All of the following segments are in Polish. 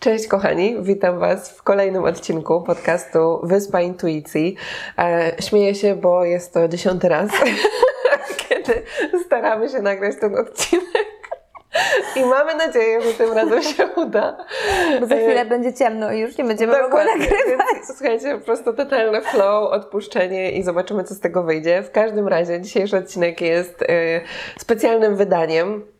Cześć kochani, witam Was w kolejnym odcinku podcastu Wyspa Intuicji. E, śmieję się, bo jest to dziesiąty raz, kiedy staramy się nagrać ten odcinek. I mamy nadzieję, że tym razem się uda. Bo za chwilę będzie ciemno i już nie będziemy mogły nagrywać. Więc, słuchajcie, po prostu totalne flow, odpuszczenie i zobaczymy, co z tego wyjdzie. W każdym razie dzisiejszy odcinek jest e, specjalnym wydaniem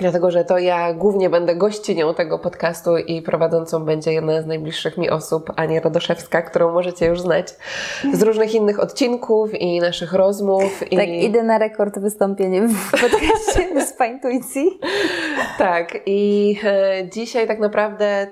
Dlatego, że to ja głównie będę gościnią tego podcastu i prowadzącą będzie jedna z najbliższych mi osób, Ania Radoszewska, którą możecie już znać z różnych innych odcinków i naszych rozmów. Tak, i... idę na rekord wystąpienie w podcaście z Intuicji. Tak, i e, dzisiaj tak naprawdę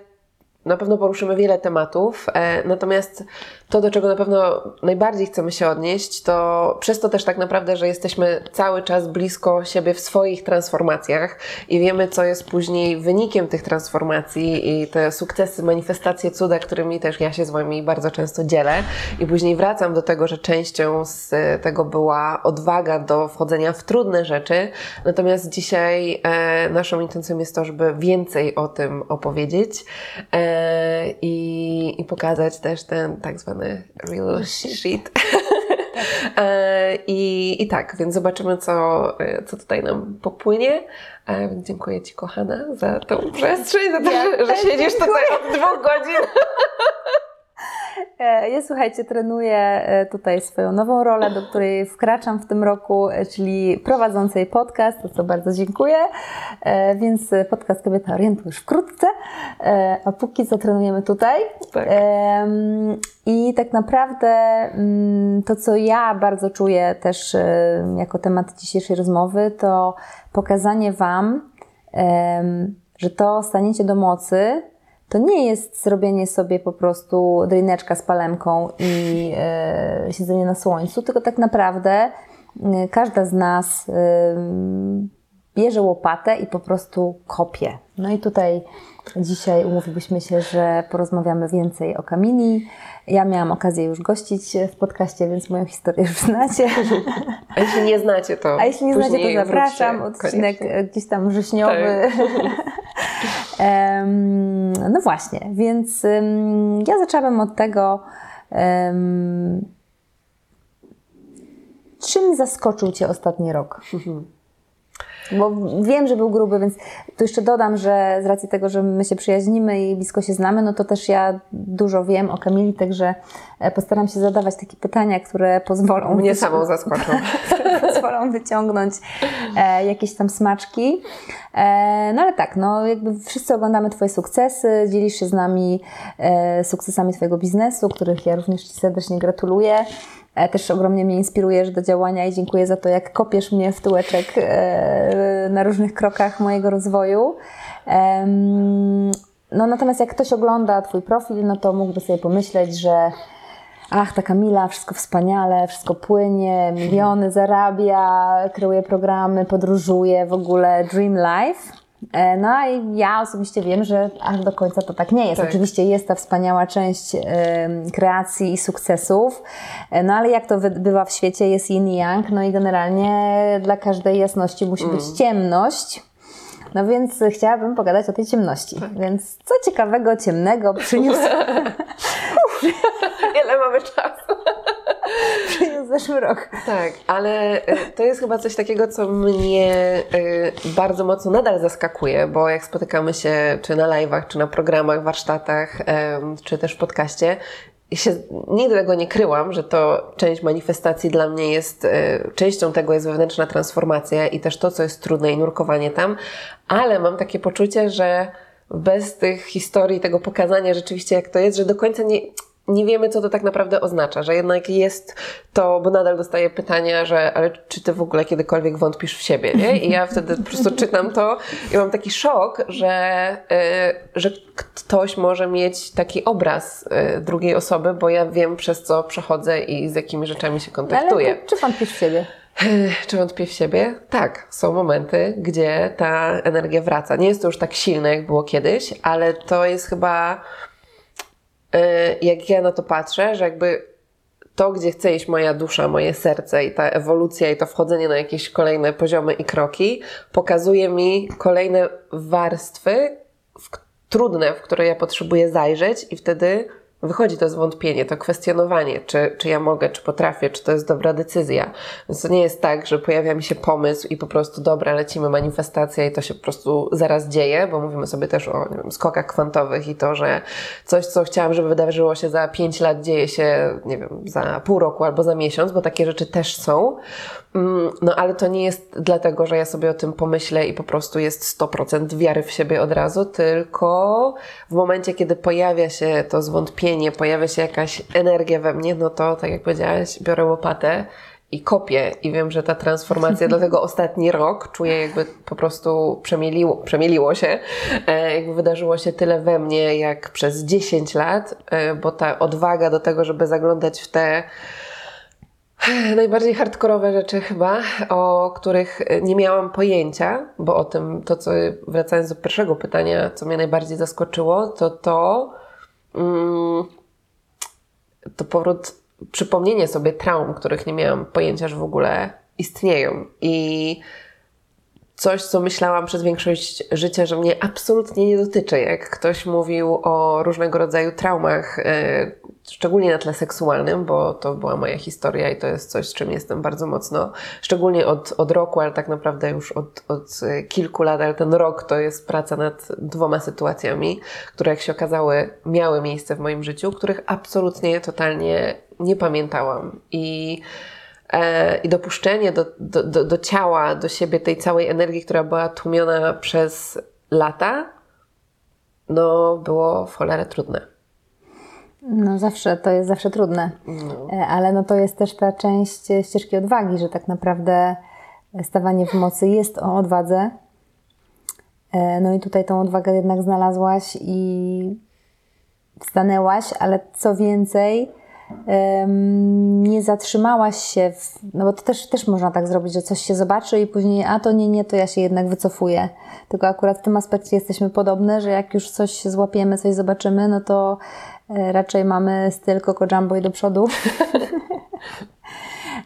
na pewno poruszymy wiele tematów, e, natomiast to, do czego na pewno najbardziej chcemy się odnieść, to przez to też tak naprawdę, że jesteśmy cały czas blisko siebie w swoich transformacjach i wiemy, co jest później wynikiem tych transformacji i te sukcesy, manifestacje, cuda, którymi też ja się z Wami bardzo często dzielę. I później wracam do tego, że częścią z tego była odwaga do wchodzenia w trudne rzeczy. Natomiast dzisiaj e, naszą intencją jest to, żeby więcej o tym opowiedzieć e, i, i pokazać też ten tak zwany zwany real shit. E, I, I tak, więc zobaczymy, co, e, co tutaj nam popłynie. E, dziękuję Ci, kochana, za tą przestrzeń, za to, ja że, że siedzisz tutaj od dwóch godzin. E, ja słuchajcie, trenuję e, tutaj swoją nową rolę, do której wkraczam w tym roku, e, czyli prowadzącej podcast, za co bardzo dziękuję. Więc podcast Kobieta Orientu już wkrótce, a póki co trenujemy tutaj. Tak. I tak naprawdę mm, to, co ja bardzo czuję też jako temat dzisiejszej rozmowy, to pokazanie Wam, że to staniecie do mocy to nie jest zrobienie sobie po prostu drineczka z palemką i e, siedzenie na słońcu, tylko tak naprawdę e, każda z nas bierze łopatę i po prostu kopie. No i tutaj dzisiaj umówilibyśmy się, że porozmawiamy więcej o Kamini. Ja miałam okazję już gościć w podcaście, więc moją historię już znacie. A jeśli nie znacie, to A jeśli nie znacie, to zapraszam. Odcinek koniecznie. gdzieś tam wrześniowy. Tak. no właśnie, więc ja zaczęłam od tego, czym zaskoczył Cię ostatni rok? Bo wiem, że był gruby, więc tu jeszcze dodam, że z racji tego, że my się przyjaźnimy i blisko się znamy, no to też ja dużo wiem o Kamili, także e, postaram się zadawać takie pytania, które pozwolą... Mnie samą zaskoczą. pozwolą wyciągnąć e, jakieś tam smaczki. E, no ale tak, no jakby wszyscy oglądamy Twoje sukcesy, dzielisz się z nami sukcesami Twojego biznesu, których ja również Ci serdecznie gratuluję. E, też ogromnie mnie inspirujesz do działania i dziękuję za to, jak kopiesz mnie w tyłeczek e, na różnych krokach mojego rozwoju. No natomiast jak ktoś ogląda Twój profil, no to mógłby sobie pomyśleć, że ach, ta Kamila, wszystko wspaniale, wszystko płynie, miliony zarabia, kreuje programy, podróżuje, w ogóle dream life. E, no i ja osobiście wiem, że aż do końca to tak nie jest. Tak. Oczywiście jest ta wspaniała część kreacji i sukcesów, e, no ale jak to bywa w świecie, jest yin i yang, no i generalnie dla każdej jasności musi mm. być ciemność. No więc chciałabym pogadać o tej ciemności. Tak. Więc co ciekawego, ciemnego przyniósł... Ile mamy czasu? Przyniósł zeszły rok. Tak, ale e, to jest chyba coś takiego, co mnie e, bardzo mocno nadal zaskakuje, bo jak spotykamy się czy na live'ach, czy na programach, warsztatach, czy też podcaście, się nigdy tego nie kryłam, że to część manifestacji dla mnie jest, e, częścią tego jest wewnętrzna transformacja i też to, co jest trudne i nurkowanie tam, ale mam takie poczucie, że bez tych historii, tego pokazania rzeczywiście jak to jest, że do końca nie, nie wiemy, co to tak naprawdę oznacza, że jednak jest to, bo nadal dostaję pytania, że ale czy ty w ogóle kiedykolwiek wątpisz w siebie, nie? I ja wtedy po prostu czytam to i mam taki szok, że, yy, że ktoś może mieć taki obraz yy, drugiej osoby, bo ja wiem, przez co przechodzę i z jakimi rzeczami się kontaktuję. Ale czy wątpisz w siebie? Czy wątpię w siebie? Tak, są momenty, gdzie ta energia wraca. Nie jest to już tak silne, jak było kiedyś, ale to jest chyba jak ja na to patrzę, że jakby to, gdzie chce iść moja dusza, moje serce i ta ewolucja i to wchodzenie na jakieś kolejne poziomy i kroki, pokazuje mi kolejne warstwy, trudne, w które ja potrzebuję zajrzeć i wtedy wychodzi to zwątpienie, to kwestionowanie, czy, czy ja mogę, czy potrafię, czy to jest dobra decyzja. Więc to nie jest tak, że pojawia mi się pomysł i po prostu dobra, lecimy manifestacja i to się po prostu zaraz dzieje, bo mówimy sobie też o nie wiem, skokach kwantowych i to, że coś, co chciałam, żeby wydarzyło się za pięć lat, dzieje się, nie wiem, za pół roku albo za miesiąc, bo takie rzeczy też są. Mm, no ale to nie jest dlatego, że ja sobie o tym pomyślę i po prostu jest 100% wiary w siebie od razu, tylko w momencie, kiedy pojawia się to zwątpienie, pojawia się jakaś energia we mnie, no to tak jak powiedziałaś, biorę łopatę i kopię i wiem, że ta transformacja, dlatego ostatni rok czuję jakby po prostu przemieliło, przemieliło się, e, jakby wydarzyło się tyle we mnie jak przez 10 lat, e, bo ta odwaga do tego, żeby zaglądać w te Najbardziej hardkorowe rzeczy chyba, o których nie miałam pojęcia, bo o tym, to co, wracając do pierwszego pytania, co mnie najbardziej zaskoczyło, to to, mm, to powrót, przypomnienie sobie traum, których nie miałam pojęcia, że w ogóle istnieją. I coś, co myślałam przez większość życia, że mnie absolutnie nie dotyczy. Jak ktoś mówił o różnego rodzaju traumach, e, szczególnie na tle seksualnym, bo to była moja historia i to jest coś, z czym jestem bardzo mocno, szczególnie od, od roku, ale tak naprawdę już od, od kilku lat, ale ten rok to jest praca nad dwoma sytuacjami, które jak się okazały miały miejsce w moim życiu, których absolutnie, totalnie nie pamiętałam. I e, i dopuszczenie do, do, do, do ciała, do siebie tej całej energii, która była tłumiona przez lata, no było w cholerę trudne. No zawsze, to jest zawsze trudne, no. E, ale no to jest też ta część ścieżki odwagi, że tak naprawdę stawanie w mocy jest o odwadze. E, no i tutaj tą odwagę jednak znalazłaś i stanęłaś, ale co więcej, nie zatrzymałaś się, w, no bo to też, też można tak zrobić, że coś się zobaczy i później, a to nie, nie, to ja się jednak wycofuję. Tylko akurat w tym aspekcie jesteśmy podobne, że jak już coś złapiemy, coś zobaczymy, no to e, raczej mamy styl Coco Jumbo i do przodu.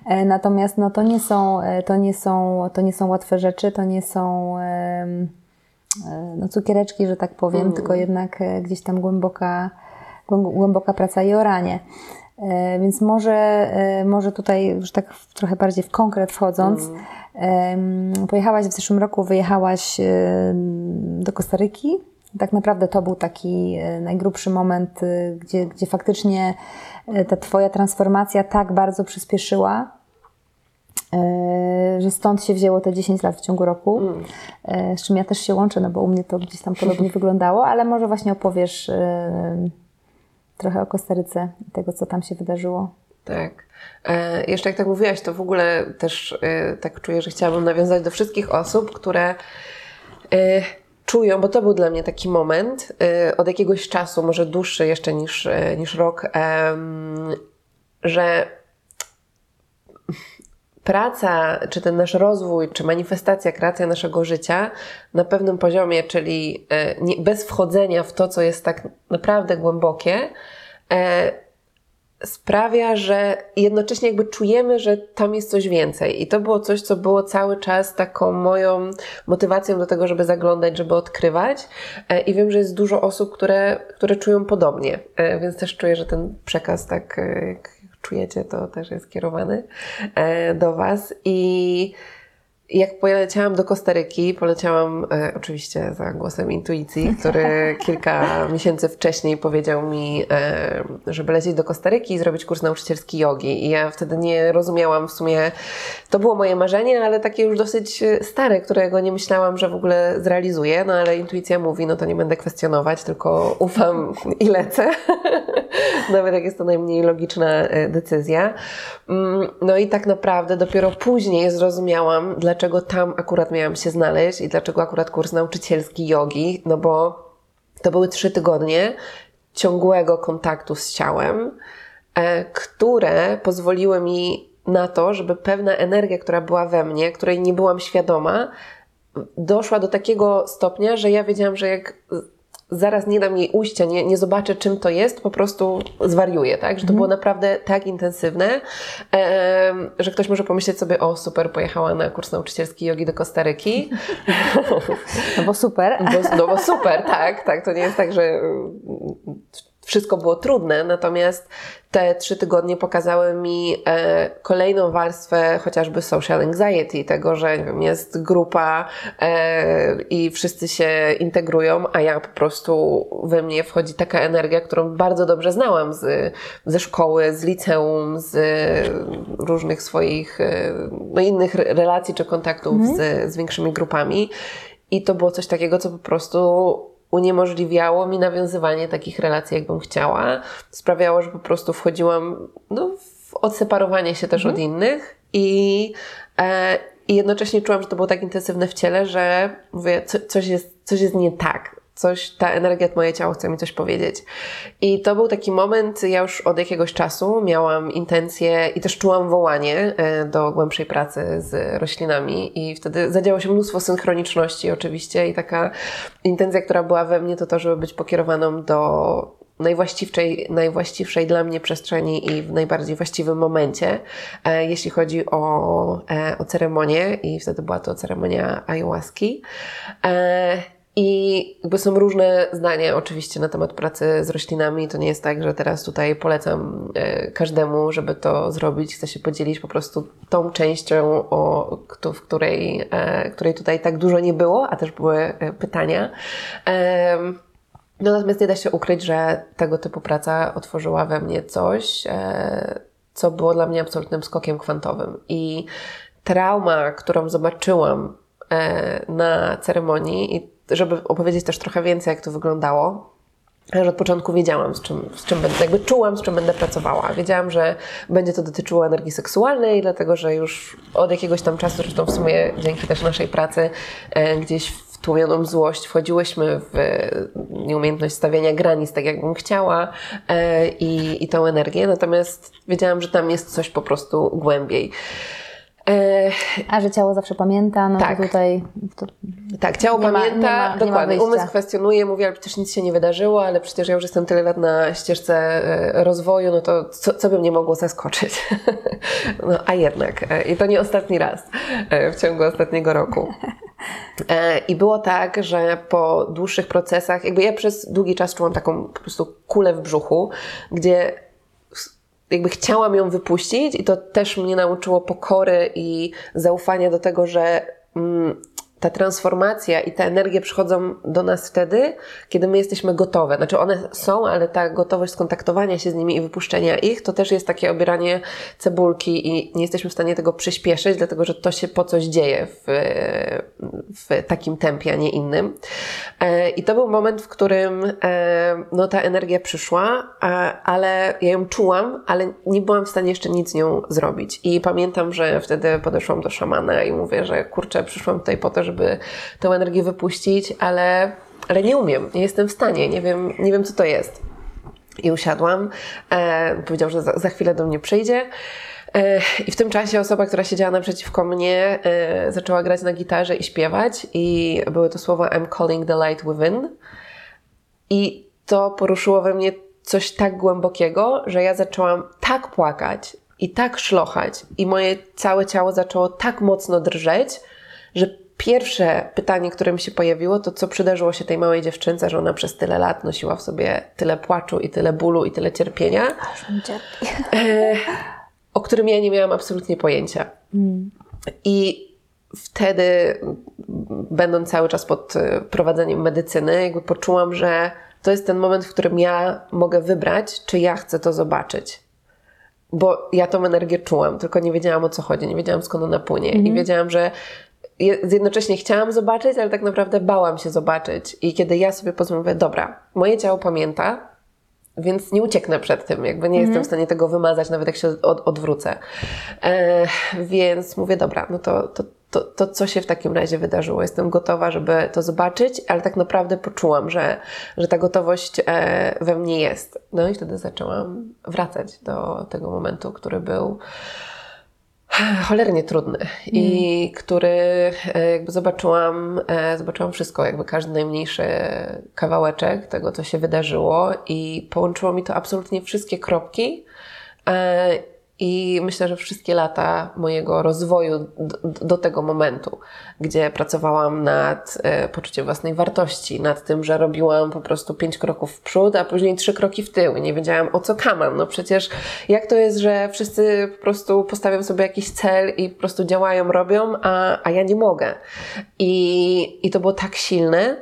E, natomiast no, to, nie są, e, to, nie są, to nie są łatwe rzeczy, to nie są no, cukiereczki, że tak powiem, mm. tylko jednak gdzieś tam głęboka, głęboka praca i oranie. E, więc może, e, może tutaj już tak trochę bardziej w konkret wchodząc, mm. pojechałaś w zeszłym roku, wyjechałaś e, do Kostaryki. Tak naprawdę to był taki najgrubszy moment, gdzie, gdzie faktycznie ta Twoja transformacja tak bardzo przyspieszyła, że stąd się wzięło te 10 lat w ciągu roku, mm. z czym ja też się łączę, no bo u mnie to gdzieś tam podobnie wyglądało, ale może właśnie opowiesz trochę o Kostaryce i tego, co tam się wydarzyło. Tak. E, jeszcze jak tak mówiłaś, to w ogóle też e, tak czuję, że chciałabym nawiązać do wszystkich osób, które e, czują, bo to był dla mnie taki moment e, od jakiegoś czasu, może dłuższy jeszcze niż, e, niż rok, że praca, czy ten nasz rozwój, czy manifestacja, kreacja naszego życia na pewnym poziomie, czyli e, bez wchodzenia w to, co jest tak naprawdę głębokie, e, sprawia, że jednocześnie jakby czujemy, że tam jest coś więcej. I to było coś, co było cały czas taką moją motywacją do tego, żeby zaglądać, żeby odkrywać. E, I wiem, że jest dużo osób, które, które czują podobnie, więc też czuję, że ten przekaz tak czujecie, to też jest kierowany e, do Was. I jak poleciałam do Kostaryki, poleciałam e, oczywiście za głosem intuicji, który kilka miesięcy wcześniej powiedział mi, e, żeby lecieć do Kostaryki i zrobić kurs nauczycielski jogi. I ja wtedy nie rozumiałam w sumie, to było moje marzenie, ale takie już dosyć stare, którego nie myślałam, że w ogóle zrealizuję. No ale intuicja mówi, no to nie będę kwestionować, tylko ufam i lecę. Nawet jak jest to najmniej logiczna e, decyzja. Mm, no i tak naprawdę dopiero później zrozumiałam, dlaczego tam akurat miałam się znaleźć i dlaczego akurat kurs nauczycielski jogi, no bo to były trzy tygodnie ciągłego kontaktu z ciałem, e, które pozwoliły mi na to, żeby pewna energia, która była we mnie, której nie byłam świadoma, doszła do takiego stopnia, że ja wiedziałam, że jak zaraz nie dam jej ujścia, nie, nie zobaczę czym to jest, po prostu zwariuję, tak? Że to było naprawdę tak intensywne, em, że ktoś może pomyśleć sobie, o super, pojechała na kurs nauczycielski jogi do Kostaryki. No bo super. Bo, no bo super, tak, tak. To nie jest tak, że wszystko było trudne, natomiast te trzy tygodnie pokazały mi e, kolejną warstwę chociażby social anxiety, tego, że wiem, jest grupa e, i wszyscy się integrują, a ja po prostu we mnie wchodzi taka energia, którą bardzo dobrze znałam z, ze szkoły, z liceum, z różnych swoich e, no, innych re- relacji czy kontaktów z, z większymi grupami. I to było coś takiego, co po prostu uniemożliwiało mi nawiązywanie takich relacji, jakbym chciała. Sprawiało, że po prostu wchodziłam no, w odseparowanie się też od innych i, e, i jednocześnie czułam, że to było tak intensywne w ciele, że mówię, co, coś, jest, coś jest nie tak. Coś, ta energia, moje ciało chce mi coś powiedzieć. I to był taki moment, ja już od jakiegoś czasu miałam intencję i też czułam wołanie e, do głębszej pracy z roślinami i wtedy zadziało się mnóstwo synchroniczności oczywiście i taka intencja, która była we mnie, to to, żeby być pokierowaną do najwłaściwszej, najwłaściwszej dla mnie przestrzeni i w najbardziej właściwym momencie, e, jeśli chodzi o, e, o ceremonię i wtedy była to ceremonia ayahuaski. I jakby są różne zdania oczywiście na temat pracy z roślinami. To nie jest tak, że teraz tutaj polecam e, każdemu, żeby to zrobić. Chcę się podzielić po prostu tą częścią, o, w której, e, której tutaj tak dużo nie było, a też były e, pytania. No natomiast nie da się ukryć, że tego typu praca otworzyła we mnie coś, co było dla mnie absolutnym skokiem kwantowym. I trauma, którą zobaczyłam na ceremonii, i żeby opowiedzieć też trochę więcej, jak to wyglądało, że od początku wiedziałam, z czym, z czym będę, jakby czułam, z czym będę pracowała. Wiedziałam, że będzie to dotyczyło energii seksualnej, dlatego że już od jakiegoś tam czasu, zresztą w sumie dzięki też naszej pracy, e, gdzieś tłumioną złość wchodziłyśmy w e, nieumiejętność stawiania granic, tak jakbym chciała e, i, i tą energię, natomiast wiedziałam, że tam jest coś po prostu głębiej. E, A że ciało zawsze pamięta, no Tak. to tutaj to Tak, ciało Nie pamięta, ma- nie ma dokładnie. Umysł kwestionuje, mówi, ale przecież nic się nie wydarzyło, ale przecież ja już jestem tyle lat na ścieżce e, rozwoju, no to co, co by mnie mogło zaskoczyć? No, a jednak. E, I to nie ostatni raz w ciągu ostatniego roku. I było tak, że po dłuższych procesach, jakby ja przez długi czas czułam taką po prostu kulę w brzuchu, gdzie jakby chciałam ją wypuścić i to też mnie nauczyło pokory i zaufania do tego, że mm, ta transformacja i te energie przychodzą do nas wtedy, kiedy my jesteśmy gotowe. Znaczy one są, ale ta gotowość skontaktowania się z nimi i wypuszczenia ich, to też jest takie obieranie cebulki i nie jesteśmy w stanie tego przyspieszyć, dlatego że to się po coś dzieje w, w takim tempie, a nie innym. E, I to był moment, w którym e, no, ta energia przyszła, ale ja ją czułam, ale nie byłam w stanie jeszcze nic z nią zrobić. I pamiętam, że wtedy podeszłam do szamana i mówię, że kurczę, przyszłam tutaj po to, żeby tę energię wypuścić, ale, ale nie umiem, nie jestem w stanie, nie wiem, nie wiem co to jest. I usiadłam. E, powiedział, że za, za chwilę do mnie przyjdzie. E, I w tym czasie osoba, która siedziała naprzeciwko mnie, e, zaczęła grać na gitarze i śpiewać. I były to słowa I'm calling the light within. I to poruszyło we mnie coś tak głębokiego, że ja zaczęłam tak płakać i tak szlochać, i moje całe ciało zaczęło tak mocno drżeć, że pierwsze pytanie, które mi się pojawiło, to co przydarzyło się tej małej dziewczynce, że ona przez tyle lat nosiła w sobie tyle płaczu i tyle bólu i tyle cierpienia, e, o którym ja nie miałam absolutnie pojęcia. I wtedy, będąc cały czas pod e, prowadzeniem medycyny, jakby poczułam, że to jest ten moment, w którym ja mogę wybrać, czy ja chcę to zobaczyć. Bo ja tą energię czułam, tylko nie wiedziałam o co chodzi, nie wiedziałam skąd ona płynie. I wiedziałam, że jednocześnie chciałam zobaczyć, ale tak naprawdę bałam się zobaczyć. I kiedy ja sobie pozwolę, mówię, dobra, moje ciało pamięta, więc nie ucieknę przed tym, jakby nie jestem w stanie tego wymazać, nawet jak się od, odwrócę. E, więc mówię, dobra, no to, to, to, to co się w takim razie wydarzyło? Jestem gotowa, żeby to zobaczyć, ale tak naprawdę poczułam, że, że ta gotowość e, we mnie jest. No i wtedy zaczęłam wracać do tego momentu, który był cholernie trudny i który e, jakby zobaczyłam, e, zobaczyłam wszystko, jakby każdy najmniejszy kawałeczek tego, co się wydarzyło i połączyło mi to absolutnie wszystkie kropki e, i myślę, że wszystkie lata mojego rozwoju do, do tego momentu, gdzie pracowałam nad e, poczuciem własnej wartości, nad tym, że robiłam po prostu pięć kroków w przód, a później trzy kroki w tył nie wiedziałam o co kamam. No przecież jak to jest, że wszyscy po prostu postawią sobie jakiś cel i po prostu działają, robią, a, a ja nie mogę. I, I to było tak silne,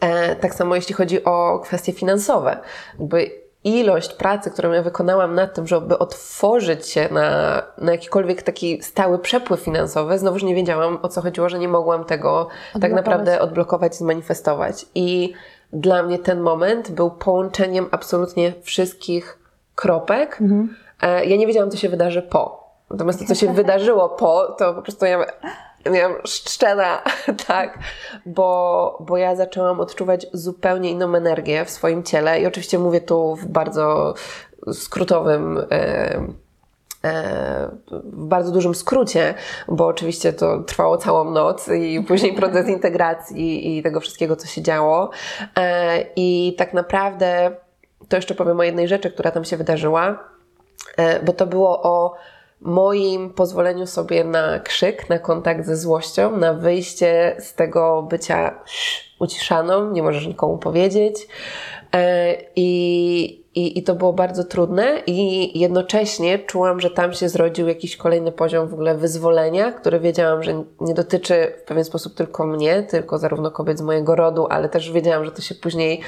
E, tak samo jeśli chodzi o kwestie finansowe. Jakby ilość pracy, którą ja wykonałam nad tym, żeby otworzyć się na, na jakikolwiek taki stały przepływ finansowy, znowuż nie wiedziałam o co chodziło, że nie mogłam tego tak naprawdę odblokować, zmanifestować. I dla mnie ten moment był połączeniem absolutnie wszystkich kropek. Mhm. E, ja nie wiedziałam, co się wydarzy po. Natomiast to, co się wydarzyło po, to po prostu ja miałam szczena, tak, bo, bo ja zaczęłam odczuwać zupełnie inną energię w swoim ciele i oczywiście mówię tu w bardzo skrótowym e, e, w bardzo dużym skrócie, bo oczywiście to trwało całą noc i później proces integracji i tego wszystkiego, co się działo. E, I tak naprawdę to jeszcze powiem o jednej rzeczy, która tam się wydarzyła, bo to było o moim pozwoleniu sobie na krzyk, na kontakt ze złością, na wyjście z tego bycia uciszaną, nie możesz nikomu powiedzieć. E, I, i, I to było bardzo trudne, i jednocześnie czułam, że tam się zrodził jakiś kolejny poziom w ogóle wyzwolenia, który wiedziałam, że nie dotyczy w pewien sposób tylko mnie, tylko zarówno kobiet z mojego rodu, ale też wiedziałam, że to się później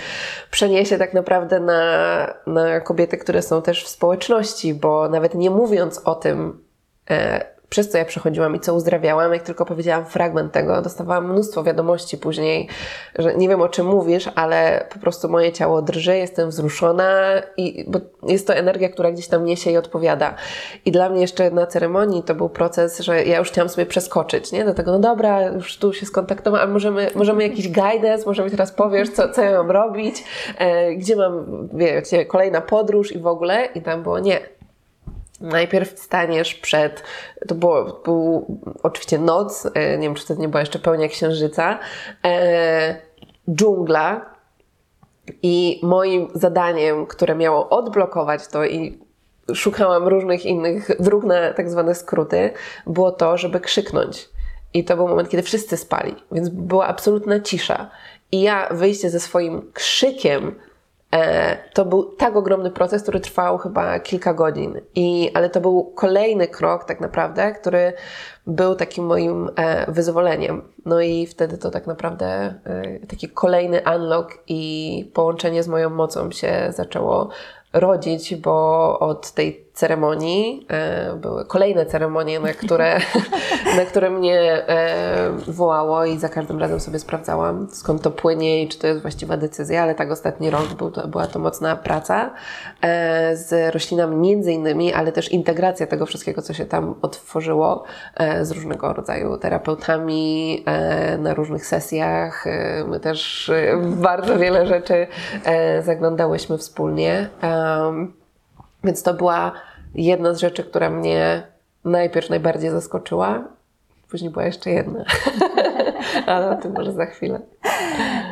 przeniesie tak naprawdę na, na kobiety, które są też w społeczności, bo nawet nie mówiąc o tym, e, przez co ja przechodziłam i co uzdrawiałam, jak tylko powiedziałam fragment tego, dostawałam mnóstwo wiadomości później, że nie wiem o czym mówisz, ale po prostu moje ciało drży, jestem wzruszona i bo jest to energia, która gdzieś tam niesie i odpowiada. I dla mnie jeszcze na ceremonii to był proces, że ja już chciałam sobie przeskoczyć, nie? Do tego, no dobra, już tu się skontaktowałam, możemy, możemy jakiś guidance, może mi teraz powiesz, co, co ja mam robić, e, gdzie mam, wiecie, kolejna podróż i w ogóle. I tam było, nie, Najpierw staniesz przed, to było, był oczywiście noc, e, nie wiem czy to nie była jeszcze pełnia księżyca, e, dżungla i moim zadaniem, które miało odblokować to i szukałam różnych innych dróg na tak zwane skróty, było to, żeby krzyknąć. I to był moment, kiedy wszyscy spali, więc była absolutna cisza. I ja wyjście ze swoim krzykiem to był tak ogromny proces, który trwał chyba kilka godzin. I, ale to był kolejny krok, tak naprawdę, który był takim moim e, wyzwoleniem. No i wtedy to tak naprawdę e, taki kolejny unlock i połączenie z moją mocą się zaczęło rodzić, bo od tej ceremonii, e, były kolejne ceremonie, na które, na które mnie e, wołało i za każdym razem sobie sprawdzałam, skąd to płynie i czy to jest właściwa decyzja, ale tak ostatni rok był to, była to mocna praca e, z roślinami między innymi, ale też integracja tego wszystkiego, co się tam otworzyło z różnego rodzaju terapeutami na różnych sesjach. My też bardzo wiele rzeczy zaglądałyśmy wspólnie. Więc to była jedna z rzeczy, która mnie najpierw najbardziej zaskoczyła. Później była jeszcze jedna, ale o tym może za chwilę.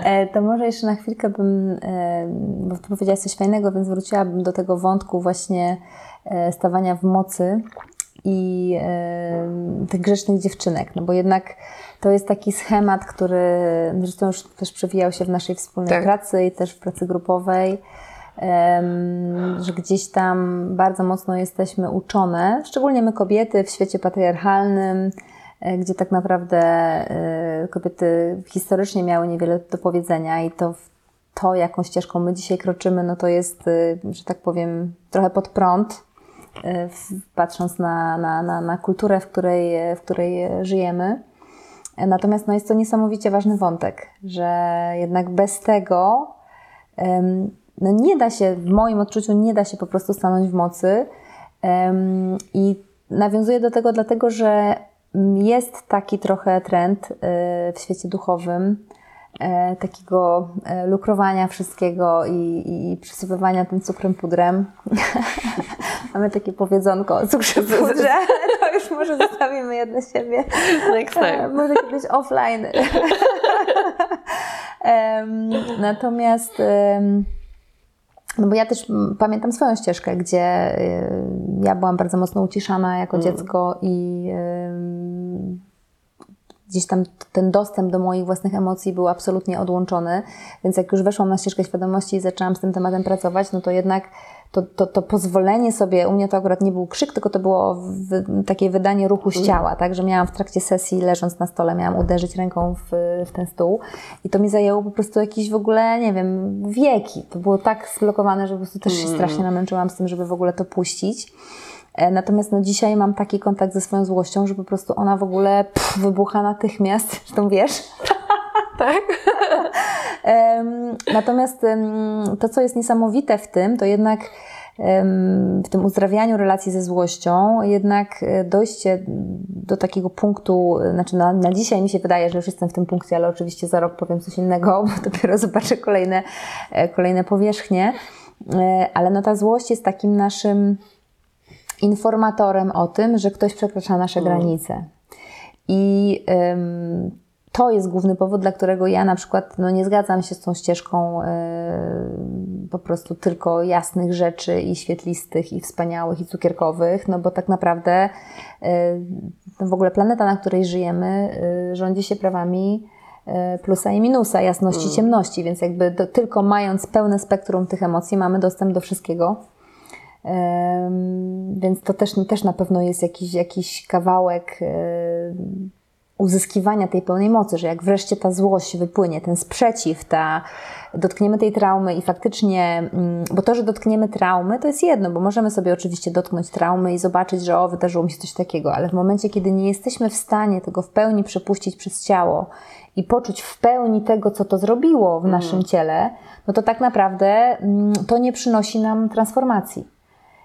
E, to może jeszcze na chwilkę bym, e, bo Ty powiedziałaś coś fajnego, więc wróciłabym do tego wątku właśnie e, stawania w mocy i tych grzecznych dziewczynek, no bo jednak to jest taki schemat, który zresztą już też przewijał się w naszej wspólnej tak. pracy i też w pracy grupowej, że gdzieś tam bardzo mocno jesteśmy uczone, szczególnie my kobiety w świecie patriarchalnym, e, gdzie tak naprawdę e, kobiety historycznie miały niewiele do powiedzenia i to to, jaką ścieżką my dzisiaj kroczymy, no to jest, e, że tak powiem, trochę pod prąd, patrząc na, na, na, na kulturę, w której, w której żyjemy. Natomiast no jest to niesamowicie ważny wątek, że jednak bez tego nie da się, w moim odczuciu, nie da się po prostu stanąć w mocy. I nawiązuję do tego dlatego, że jest taki trochę trend y, w świecie duchowym, e, takiego e, lukrowania wszystkiego i, i przysypywania tym cukrem pudrem. Mamy takie powiedzonko o cukrze pudrze. To to już może zostawimy je dla siebie. Next time. Może kiedyś offline. Natomiast no bo ja też pamiętam swoją ścieżkę, gdzie y, ja byłam bardzo mocno uciszana jako mm. dziecko i gdzieś tam ten dostęp do moich własnych emocji był absolutnie odłączony. Więc jak już weszłam na ścieżkę świadomości i zaczęłam z tym tematem pracować, no to jednak to, to, to pozwolenie sobie, u mnie to akurat nie był krzyk, tylko to było w, takie wydanie ruchu z ciała, tak, że miałam w trakcie sesji, leżąc na stole, miałam uderzyć ręką w, w ten stół i to mi zajęło po prostu jakieś w ogóle, nie wiem, wieki. To było tak zblokowane, że po prostu też się mm. strasznie namęczyłam z tym, żeby w ogóle to puścić. E, natomiast no, dzisiaj mam taki kontakt ze swoją złością, że po prostu ona w ogóle pff, wybucha natychmiast, zresztą wiesz. tak. Natomiast to, co jest niesamowite w tym, to jednak w tym uzdrawianiu relacji ze złością, jednak e, dojście do takiego punktu, znaczy na, na dzisiaj mi się wydaje, że już jestem w tym punkcie, ale oczywiście za rok powiem coś innego, bo dopiero zobaczę kolejne, e, kolejne powierzchnie, ale no ta złość jest takim naszym informatorem o tym, że ktoś przekracza nasze mm. granice. I ym, to jest główny powód, dla którego ja na przykład no, nie zgadzam się z tą ścieżką yy, po prostu tylko jasnych rzeczy i świetlistych, i wspaniałych, i cukierkowych, no bo tak naprawdę yy, no w ogóle planeta, na której żyjemy, yy, rządzi się prawami plusa i minusa, jasności, mm. ciemności, więc jakby do, tylko mając pełne spektrum tych emocji mamy dostęp do wszystkiego. Więc to też, też na pewno jest jakiś, jakiś kawałek uzyskiwania tej pełnej mocy, że jak wreszcie ta złość wypłynie, ten sprzeciw, ta, dotkniemy tej traumy i faktycznie, mm, bo to, że dotkniemy traumy, to jest jedno, bo możemy sobie oczywiście dotknąć traumy i zobaczyć, że o, wydarzyło mi się coś takiego, ale w momencie, kiedy nie jesteśmy w stanie tego w pełni przepuścić przez ciało i poczuć w pełni tego, co to zrobiło w naszym mm. ciele, no to tak naprawdę mm, to nie przynosi nam transformacji.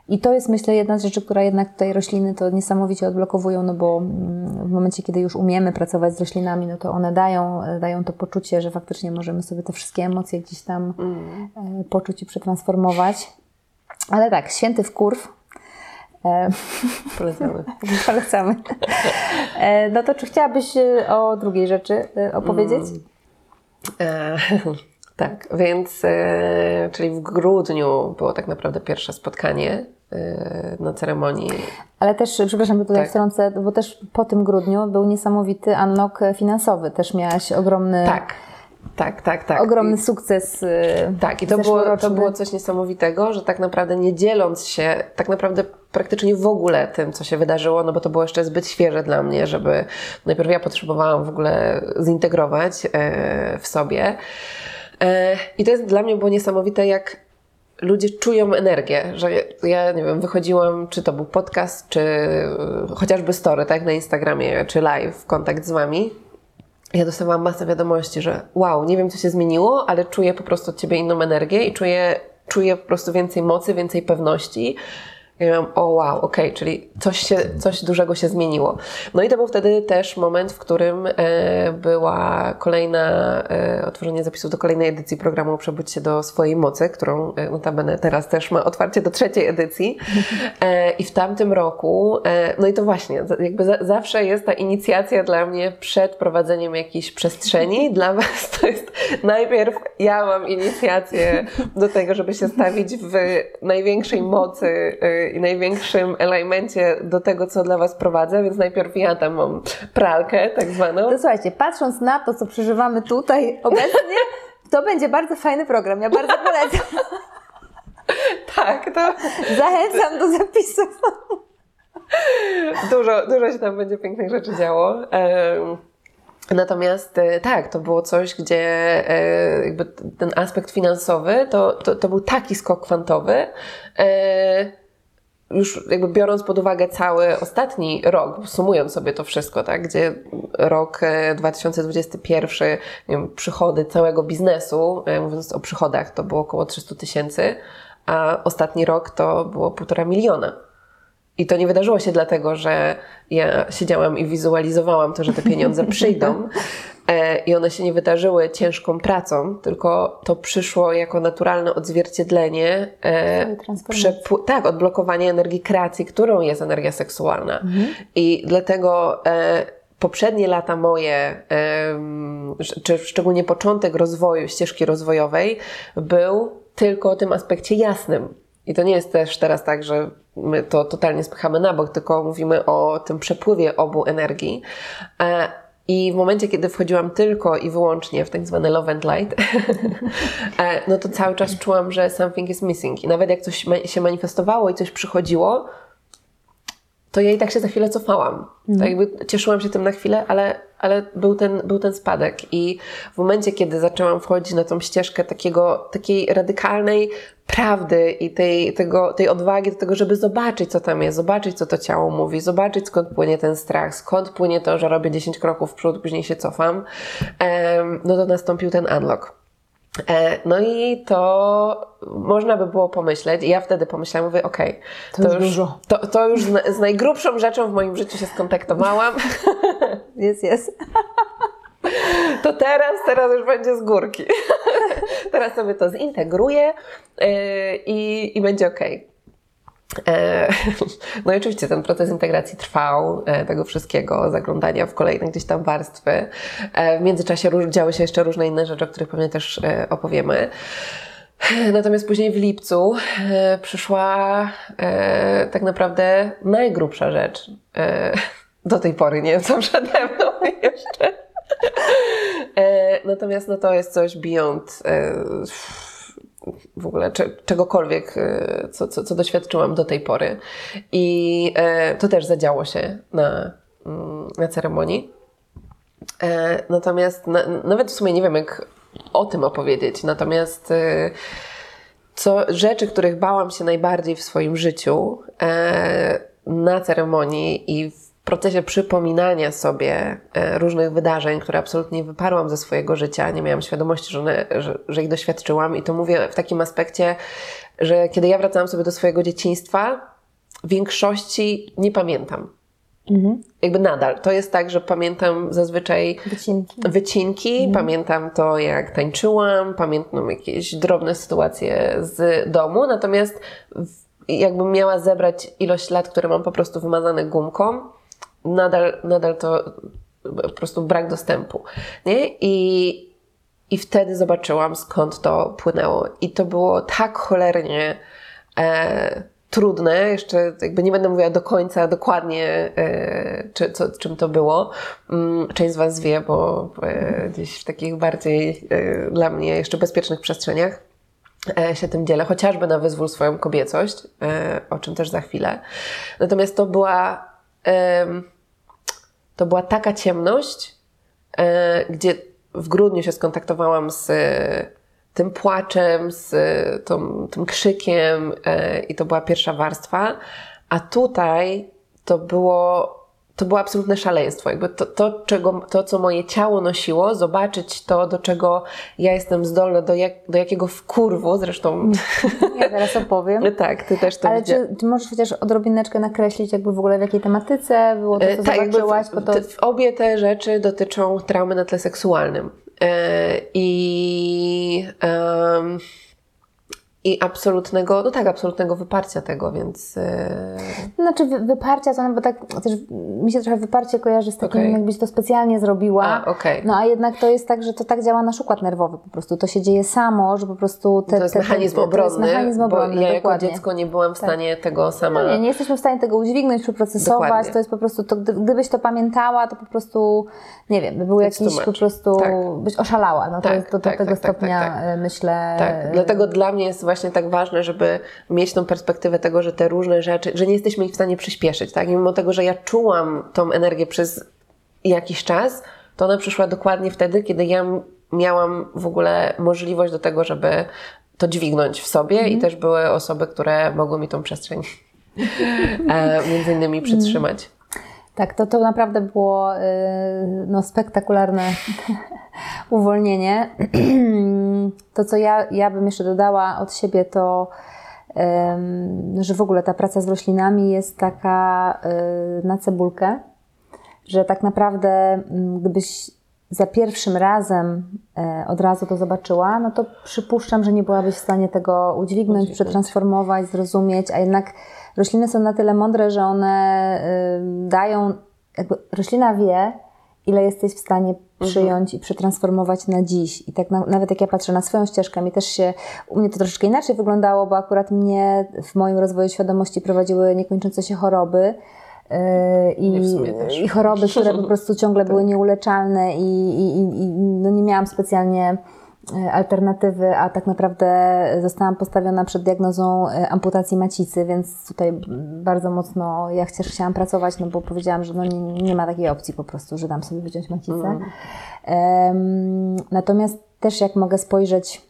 I to jest, myślę, jedna z rzeczy, która jednak tutaj rośliny to niesamowicie odblokowują, no bo mm, w momencie, kiedy już umiemy pracować z roślinami, no to one dają, dają to poczucie, że faktycznie możemy sobie te wszystkie emocje gdzieś tam mm. E, poczuć i przetransformować. Ale tak, święty wkurw. E, Polecamy. Polecamy. E, no to czy chciałabyś o drugiej rzeczy opowiedzieć? Mm. Tak, więc e, czyli w grudniu było tak naprawdę pierwsze spotkanie na ceremonii. Ale też, przepraszam, bo tutaj tak. wtrącę, bo też po tym grudniu był niesamowity unlock finansowy. Też miałaś ogromny... Tak. Tak, tak, tak. Ogromny sukces. E, tak, i to było, to było coś niesamowitego, że tak naprawdę nie dzieląc się, tak naprawdę praktycznie w ogóle tym, co się wydarzyło, no bo to było jeszcze zbyt świeże dla mnie, żeby najpierw ja potrzebowałam w ogóle zintegrować w sobie. I to jest dla mnie było niesamowite, jak ludzie czują energię, że ja, nie wiem, wychodziłam, czy to był podcast, czy e, chociażby story, tak, na Instagramie, czy live, kontakt z Wami. Ja dostawałam masę wiadomości, że wow, nie wiem, co się zmieniło, ale czuję po prostu od Ciebie inną energię i czuję, czuję po prostu więcej mocy, więcej pewności. Ja miałam, o wow, okej, okay, czyli coś, się, coś dużego się zmieniło. No i to był wtedy też moment, w którym e, była kolejna, e, otworzenie zapisów do kolejnej edycji programu Przebudź się do swojej mocy, którą e, notabene teraz też ma otwarcie do trzeciej edycji. E, I w tamtym roku, e, no i to właśnie, jakby za, zawsze jest ta inicjacja dla mnie przed prowadzeniem jakiejś przestrzeni. Dla Was to jest najpierw ja mam inicjację do tego, żeby się stawić w największej mocy e, i największym elemencie do tego, co dla Was prowadzę, więc najpierw ja tam mam pralkę tak zwaną. To słuchajcie, patrząc na to, co przeżywamy tutaj obecnie, to będzie bardzo fajny program. Ja bardzo polecam. tak, to... Zachęcam do zapisów. dużo, dużo się tam będzie pięknych rzeczy działo. Natomiast e, tak, to było coś, gdzie e, jakby ten aspekt finansowy to, to, to był taki skok kwantowy, e, już jakby biorąc pod uwagę cały ostatni rok, sumując sobie to wszystko, tak, gdzie rok 2021, e, wiem, przychody całego biznesu, e, mówiąc o przychodach, to było około 300 tysięcy, a ostatni rok to było półtora miliona. I to nie wydarzyło się dlatego, że ja siedziałam i wizualizowałam to, że te pieniądze przyjdą, i one się nie wydarzyły ciężką pracą, tylko to przyszło jako naturalne odzwierciedlenie e, przepł- tak, odblokowanie energii kreacji, którą jest energia seksualna. I dlatego e, poprzednie lata moje, czy szczególnie początek rozwoju, ścieżki rozwojowej, był tylko o tym aspekcie jasnym. I to nie jest też teraz tak, że my to totalnie spychamy na bok, tylko mówimy o tym przepływie obu energii. I w momencie, kiedy wchodziłam tylko i wyłącznie w tak zwane love and light, e, no to cały czas czułam, że something is missing. I nawet jak coś się manifestowało i coś przychodziło, to ja i tak się za chwilę cofałam. Tak jakby cieszyłam się tym na chwilę, ale, ale był, ten, był ten spadek. I w momencie, kiedy zaczęłam wchodzić na tą ścieżkę takiego, takiej radykalnej prawdy i tej, tego, tej odwagi do tego, żeby zobaczyć, co tam jest, zobaczyć, co to ciało mówi, zobaczyć, skąd płynie ten strach, skąd płynie to, że robię 10 kroków w przód, później się cofam, no to nastąpił ten unlock. E, No i to można by było pomyśleć, i ja wtedy pomyślałam, mówię, okej, To już dużo. To, to już z, najgrubszą rzeczą w moim życiu się skontaktowałam, Jest, jest. to teraz, teraz już będzie z górki. teraz sobie to zintegruję e, i, i będzie okej. E, No i oczywiście ten proces integracji trwał, e, tego wszystkiego, zaglądania w kolejne gdzieś tam warstwy. E, W międzyczasie działy się jeszcze różne inne rzeczy, o których pewnie też e, opowiemy. Natomiast później w lipcu e, przyszła e, tak naprawdę najgrubsza rzecz. E, do tej pory nie wiem, co przede mną jeszcze. E, natomiast no, to jest coś beyond e, w ogóle cze, czegokolwiek, e, co, co, co doświadczyłam do tej pory. I e, to też zadziało się na, mm, na ceremonii. E, natomiast na, nawet w sumie nie wiem, jak o tym opowiedzieć. Natomiast co, rzeczy, których bałam się najbardziej w swoim życiu na ceremonii i w procesie przypominania sobie e, różnych wydarzeń, które absolutnie wyparłam ze swojego życia, nie miałam świadomości, że, one, że, że ich doświadczyłam i to mówię w takim aspekcie, że kiedy ja wracałam sobie do swojego dzieciństwa, w większości nie pamiętam. Jakby nadal. To jest tak, że pamiętam zazwyczaj Wycinki. wycinki, pamiętam to, jak tańczyłam, pamiętam jakieś drobne sytuacje z domu, natomiast jakbym miała zebrać ilość lat, które mam po prostu wymazane gumką, nadal, nadal to po prostu brak dostępu. Nie? I, I wtedy zobaczyłam, skąd to płynęło. I to było tak cholernie e, trudne, jeszcze jakby nie będę mówiła do końca dokładnie, e, czy, co, czym to było. Mm, część z Was wie, bo e, gdzieś w takich bardziej e, dla mnie jeszcze bezpiecznych przestrzeniach e, się tym dzielę, chociażby na wyzwól swoją kobiecość, e, o czym też za chwilę. Natomiast to była, to była taka ciemność, e, gdzie w grudniu się skontaktowałam z e, tym płaczem, z e, tą, tym krzykiem i to była pierwsza warstwa, a tutaj to było to było absolutne szaleństwo. Jakby to, to, czego, to, co moje ciało nosiło, zobaczyć to, do czego ja jestem zdolna, do, jak, do jakiego wkurwu, zresztą Ja zaraz opowiem. tak, ty też to Ale czy, czy możesz chociaż odrobineczkę nakreślić jakby w ogóle w jakiej tematyce było to, E, co tak, zobaczyłaś? Bo to... obie te rzeczy dotyczą traumy na tle seksualnym. E, I, em, I absolutnego, no tak, absolutnego wyparcia tego, więc e, Znaczy wy- wyparcia to, no bo tak też mi się trochę wyparcie kojarzy z takim, Okej. jakbyś to specjalnie zrobiła. A, okej. No a jednak to jest tak, że to tak działa nasz układ nerwowy po prostu. To się dzieje samo, że po prostu te, to jest te, mechanizm te, to obronny, jest mechanizm obronny, bo ja jako dokładnie. dziecko nie byłam w stanie tego sama... No nie, nie jesteśmy w stanie tego udźwignąć, przeprocesować. Dokładnie. To jest po prostu, to, gdy, gdybyś to pamiętała, to po prostu, nie wiem, by był It's jakiś po prostu, Tak. byś oszalała. No to Tak, jest do, do tak, tego tak, tak, stopnia, tak, tak. e, myślę. Tak, dlatego dla mnie jest właśnie tak ważne, żeby mieć tą perspektywę tego, że te różne rzeczy, że nie jesteśmy ich w stanie przyspieszyć, tak? I mimo tego, że ja czułam tą energię przez jakiś czas, to ona przyszła dokładnie wtedy, kiedy ja miałam w ogóle możliwość do tego, żeby to dźwignąć w sobie i też były osoby, które mogły mi tą przestrzeń e, między innymi przytrzymać. Tak, to, to naprawdę było y, no, spektakularne uwolnienie. To, co ja, ja bym jeszcze dodała od siebie, to że w ogóle ta praca z roślinami jest taka y, na cebulkę, że tak naprawdę mm, gdybyś za pierwszym razem e, od razu to zobaczyła, no to przypuszczam, że nie byłabyś w stanie tego Udźwignąć. przetransformować, zrozumieć, a jednak rośliny są na tyle mądre, że one y, dają, jakby roślina wie, ile jesteś w stanie przyjąć i przetransformować na dziś. I tak na, nawet jak ja patrzę na swoją ścieżkę, mi też się, u mnie to troszeczkę inaczej wyglądało, bo akurat mnie w moim rozwoju świadomości prowadziły niekończące się choroby. yy, w I. I choroby, które po prostu ciągle były nieuleczalne i, i, i no nie miałam specjalnie alternatywy, a tak naprawdę zostałam postawiona przed diagnozą e, amputacji macicy, więc tutaj bardzo mocno ja też chciałam pracować, no bo powiedziałam, że no nie, nie ma takiej opcji po prostu, że dam sobie wyciąć macicę. Em, natomiast też jak mogę spojrzeć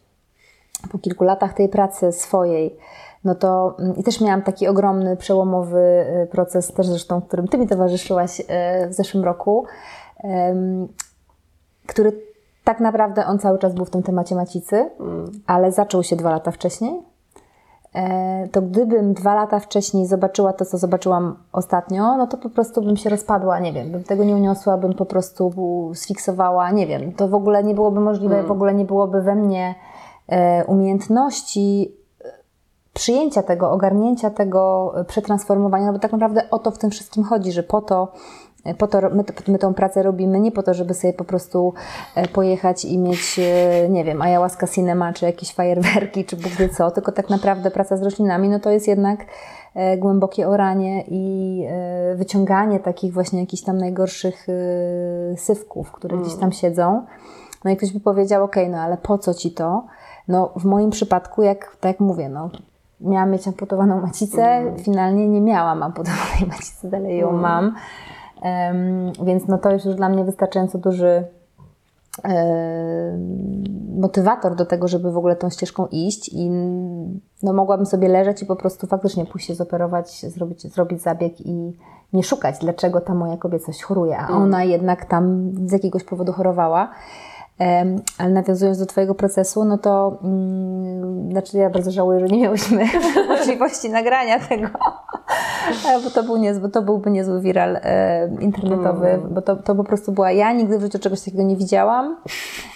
po kilku latach tej pracy swojej, no to mm, i też miałam taki ogromny, przełomowy y, proces, też zresztą, którym Ty mi towarzyszyłaś w zeszłym roku, który tak naprawdę on cały czas był w tym temacie macicy, ale zaczął się dwa lata wcześniej. E, To gdybym dwa lata wcześniej zobaczyła to, co zobaczyłam ostatnio, no to po prostu bym się rozpadła, nie wiem, bym tego nie uniosła, bym po prostu sfiksowała, nie wiem, to w ogóle nie byłoby możliwe, w ogóle nie byłoby we mnie e, umiejętności e, przyjęcia tego, ogarnięcia tego, przetransformowania, no bo tak naprawdę o to w tym wszystkim chodzi, że po to, po to my, my tą pracę robimy, nie po to, żeby sobie po prostu e, pojechać i mieć, e, nie wiem, ayahuasca cinema, czy jakieś fajerwerki, czy Bóg wie co, tylko tak naprawdę praca z roślinami, no to jest jednak e, głębokie oranie i e, wyciąganie takich właśnie jakichś tam najgorszych e, sywków, które gdzieś tam siedzą. No i ktoś by powiedział, ok, no ale po co ci to? No w moim przypadku, jak, tak jak mówię, no miałam mieć amputowaną macicę, finalnie nie miałam amputowanej macicy, dalej ją mam. Więc no to jest już dla mnie wystarczająco duży em, motywator do tego, żeby w ogóle tą ścieżką iść i no, mogłabym sobie leżeć i po prostu faktycznie pójść się zoperować, zrobić, zrobić zabieg i nie szukać, dlaczego ta moja kobiecość choruje, a ona jednak tam z jakiegoś powodu chorowała. Ale nawiązując do Twojego procesu, no to mm, znaczy ja bardzo żałuję, że nie miałyśmy możliwości nagrania tego, E, bo to, był niezły, to byłby niezły viral e, internetowy, bo to, to po prostu była ja, nigdy w życiu czegoś takiego nie widziałam,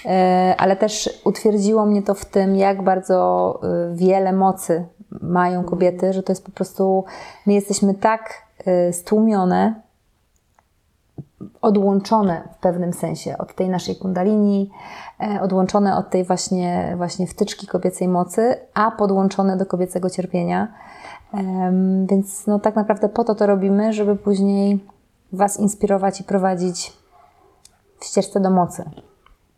e, ale też utwierdziło mnie to w tym, jak bardzo e, wiele mocy mają kobiety, że to jest po prostu, my jesteśmy tak e, stłumione, odłączone w pewnym sensie od tej naszej kundalini, e, odłączone od tej właśnie, właśnie wtyczki kobiecej mocy, a podłączone do kobiecego cierpienia. Więc no, tak naprawdę po to to robimy, żeby później Was inspirować i prowadzić w ścieżce do mocy.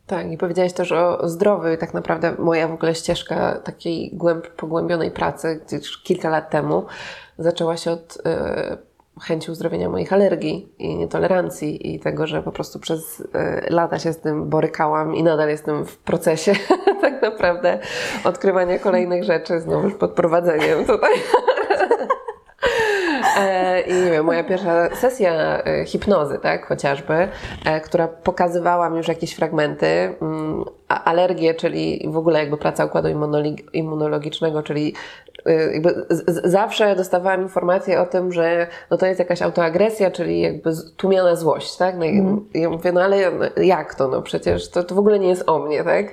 Tak, i powiedziałaś też o zdrowiu i tak naprawdę moja w ogóle ścieżka takiej głęb, pogłębionej pracy, gdzieś kilka lat temu, zaczęła się od e, chęci uzdrowienia moich alergii i nietolerancji i tego, że po prostu przez e, lata się z tym borykałam i nadal jestem w procesie tak naprawdę odkrywania kolejnych rzeczy, znowu pod prowadzeniem tutaj. E, I nie wiem, moja pierwsza sesja e, hipnozy, tak, chociażby, e, która pokazywała mi już jakieś fragmenty, mm, alergie, czyli w ogóle jakby praca układu immunologicznego, czyli e, jakby zawsze dostawałam informację o tym, że no to jest jakaś autoagresja, czyli jakby tłumiona złość, tak? No i ja mówię, no ale jak to? No przecież to, to w ogóle nie jest o mnie, tak?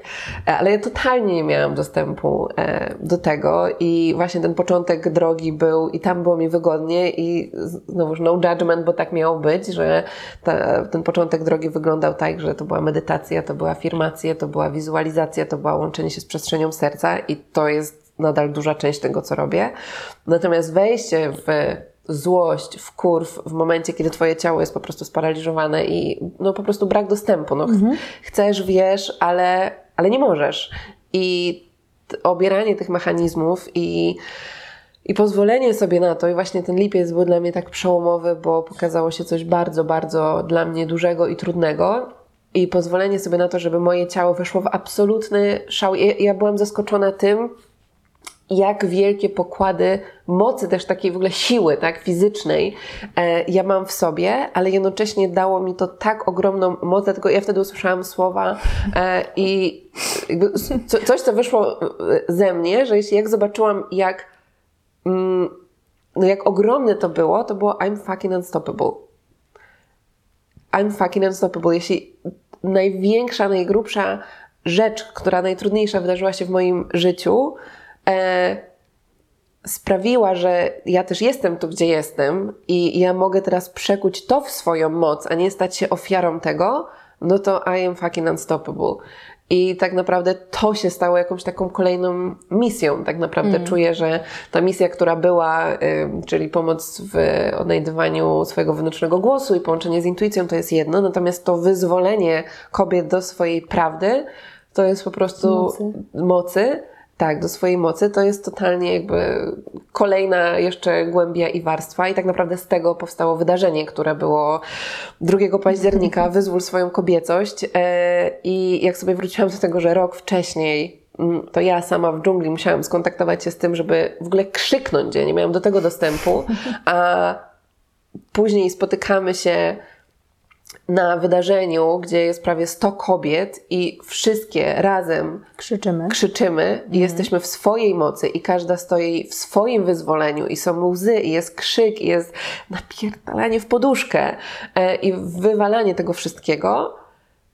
Ale ja totalnie nie miałam dostępu e, do tego i właśnie ten początek drogi był i tam było mi wygodnie i znowuż no judgment, bo tak miało być, że ta, ten początek drogi wyglądał tak, że to była medytacja, to była afirmacja, to była wizualizacja, to było łączenie się z przestrzenią serca i to jest nadal duża część tego, co robię. Natomiast wejście w złość, w kurw w momencie, kiedy twoje ciało jest po prostu sparaliżowane i no po prostu brak dostępu. No, ch- Chcesz, wiesz, ale, ale nie możesz. I obieranie tych mechanizmów i i pozwolenie sobie na to, i właśnie ten lipiec był dla mnie tak przełomowy, bo pokazało się coś bardzo, bardzo dla mnie dużego i trudnego. I pozwolenie sobie na to, żeby moje ciało weszło w absolutny szał. Ja, ja byłam zaskoczona tym, jak wielkie pokłady mocy, też takiej w ogóle siły, tak, fizycznej e, ja mam w sobie, ale jednocześnie dało mi to tak ogromną moc, dlatego ja wtedy usłyszałam słowa e, i co, coś, co wyszło e, ze mnie, że jeśli jak zobaczyłam, jak mm, no jak ogromne to było, to było I'm fucking unstoppable. I'm fucking unstoppable. Jeśli największa, najgrubsza rzecz, która najtrudniejsza wydarzyła się w moim życiu, e, sprawiła, że ja też jestem tu, gdzie jestem i ja mogę teraz przekuć to w swoją moc, a nie stać się ofiarą tego, no to I am fucking unstoppable. I tak naprawdę to się stało jakąś taką kolejną misją. Tak naprawdę mm. czuję, że ta misja, która była, czyli pomoc w odnajdywaniu swojego wewnętrznego głosu i połączenie z intuicją, to jest jedno, natomiast to wyzwolenie kobiet do swojej prawdy, to jest po prostu mocy, mocy tak, do swojej mocy, to jest totalnie jakby kolejna jeszcze głębia i warstwa. I tak naprawdę z tego powstało wydarzenie, które było 2 października, wyzwól swoją kobiecość. E, i jak sobie wróciłam do tego, że rok wcześniej mm, to ja sama w dżungli musiałam skontaktować się z tym, żeby w ogóle krzyknąć, ja nie miałam do tego dostępu, a później spotykamy się na wydarzeniu, gdzie jest prawie 100 kobiet i wszystkie razem krzyczymy, krzyczymy i mhm. jesteśmy w swojej mocy i każda stoi w swoim wyzwoleniu i są łzy i jest krzyk i jest napierdalanie w poduszkę e, i wywalanie tego wszystkiego,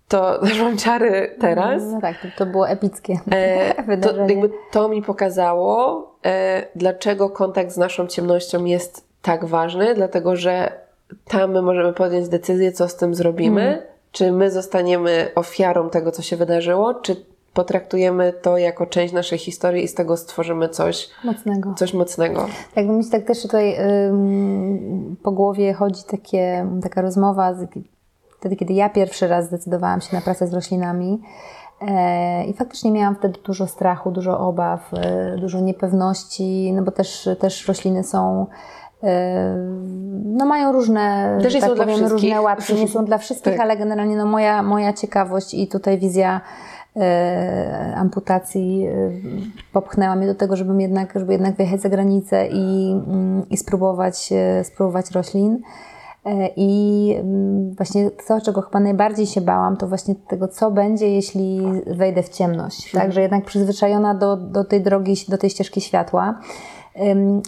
to mam ciary teraz. No tak, to, to było epickie e, wydarzenie. To, jakby to mi pokazało, e, dlaczego kontakt z naszą ciemnością jest tak ważny, dlatego że tam my możemy podjąć decyzję, co z tym zrobimy. Mm. Czy my zostaniemy ofiarą tego, co się wydarzyło, czy potraktujemy to jako część naszej historii i z tego stworzymy coś mocnego. Coś mocnego. Tak, mi się tak też tutaj ym, po głowie chodzi takie, taka rozmowa, z, wtedy kiedy ja pierwszy raz zdecydowałam się na pracę z roślinami. E, I faktycznie miałam wtedy dużo strachu, dużo obaw, e, dużo niepewności, no bo też, też rośliny są no mają różne, Też tak powiem, różne łatki, nie są dla wszystkich, tak. ale generalnie no moja, moja ciekawość i tutaj wizja e, amputacji e, popchnęła mnie do tego, żebym jednak, żeby jednak wyjechać za granicę i, mm, i spróbować, e, spróbować roślin. E, I mm, właśnie to, czego chyba najbardziej się bałam, to właśnie tego, co będzie, jeśli wejdę w ciemność. Tak, że jednak przyzwyczajona do, do tej drogi, do tej ścieżki światła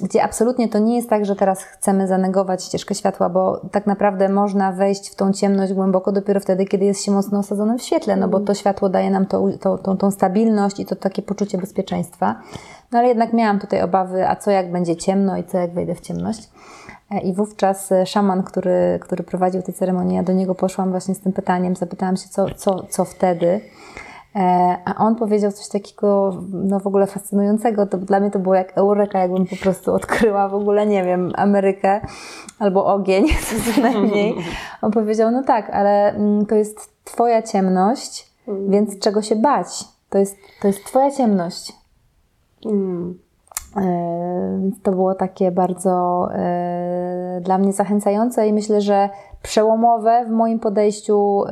gdzie absolutnie to nie jest tak, że teraz chcemy zanegować ścieżkę światła, bo tak naprawdę można wejść w tą ciemność głęboko dopiero wtedy, kiedy jest się mocno osadzonym w świetle, no bo to światło daje nam to, to, tą, tą stabilność i to takie poczucie bezpieczeństwa. No ale jednak miałam tutaj obawy, a co jak będzie ciemno i co jak wejdę w ciemność. E, I wówczas e, szaman, który, który prowadził tę ceremonię, ja do niego poszłam właśnie z tym pytaniem, zapytałam się, co, co, co wtedy. E, a on powiedział coś takiego, no w ogóle fascynującego. To dla mnie to było jak eureka, jakbym po prostu odkryła w ogóle, nie wiem, Amerykę albo ogień, co najmniej. On powiedział, no tak, ale mm, to jest Twoja ciemność, mm. więc czego się bać? To jest, to jest Twoja ciemność. Mm. E, więc to było takie bardzo e, dla mnie zachęcające i myślę, że przełomowe w moim podejściu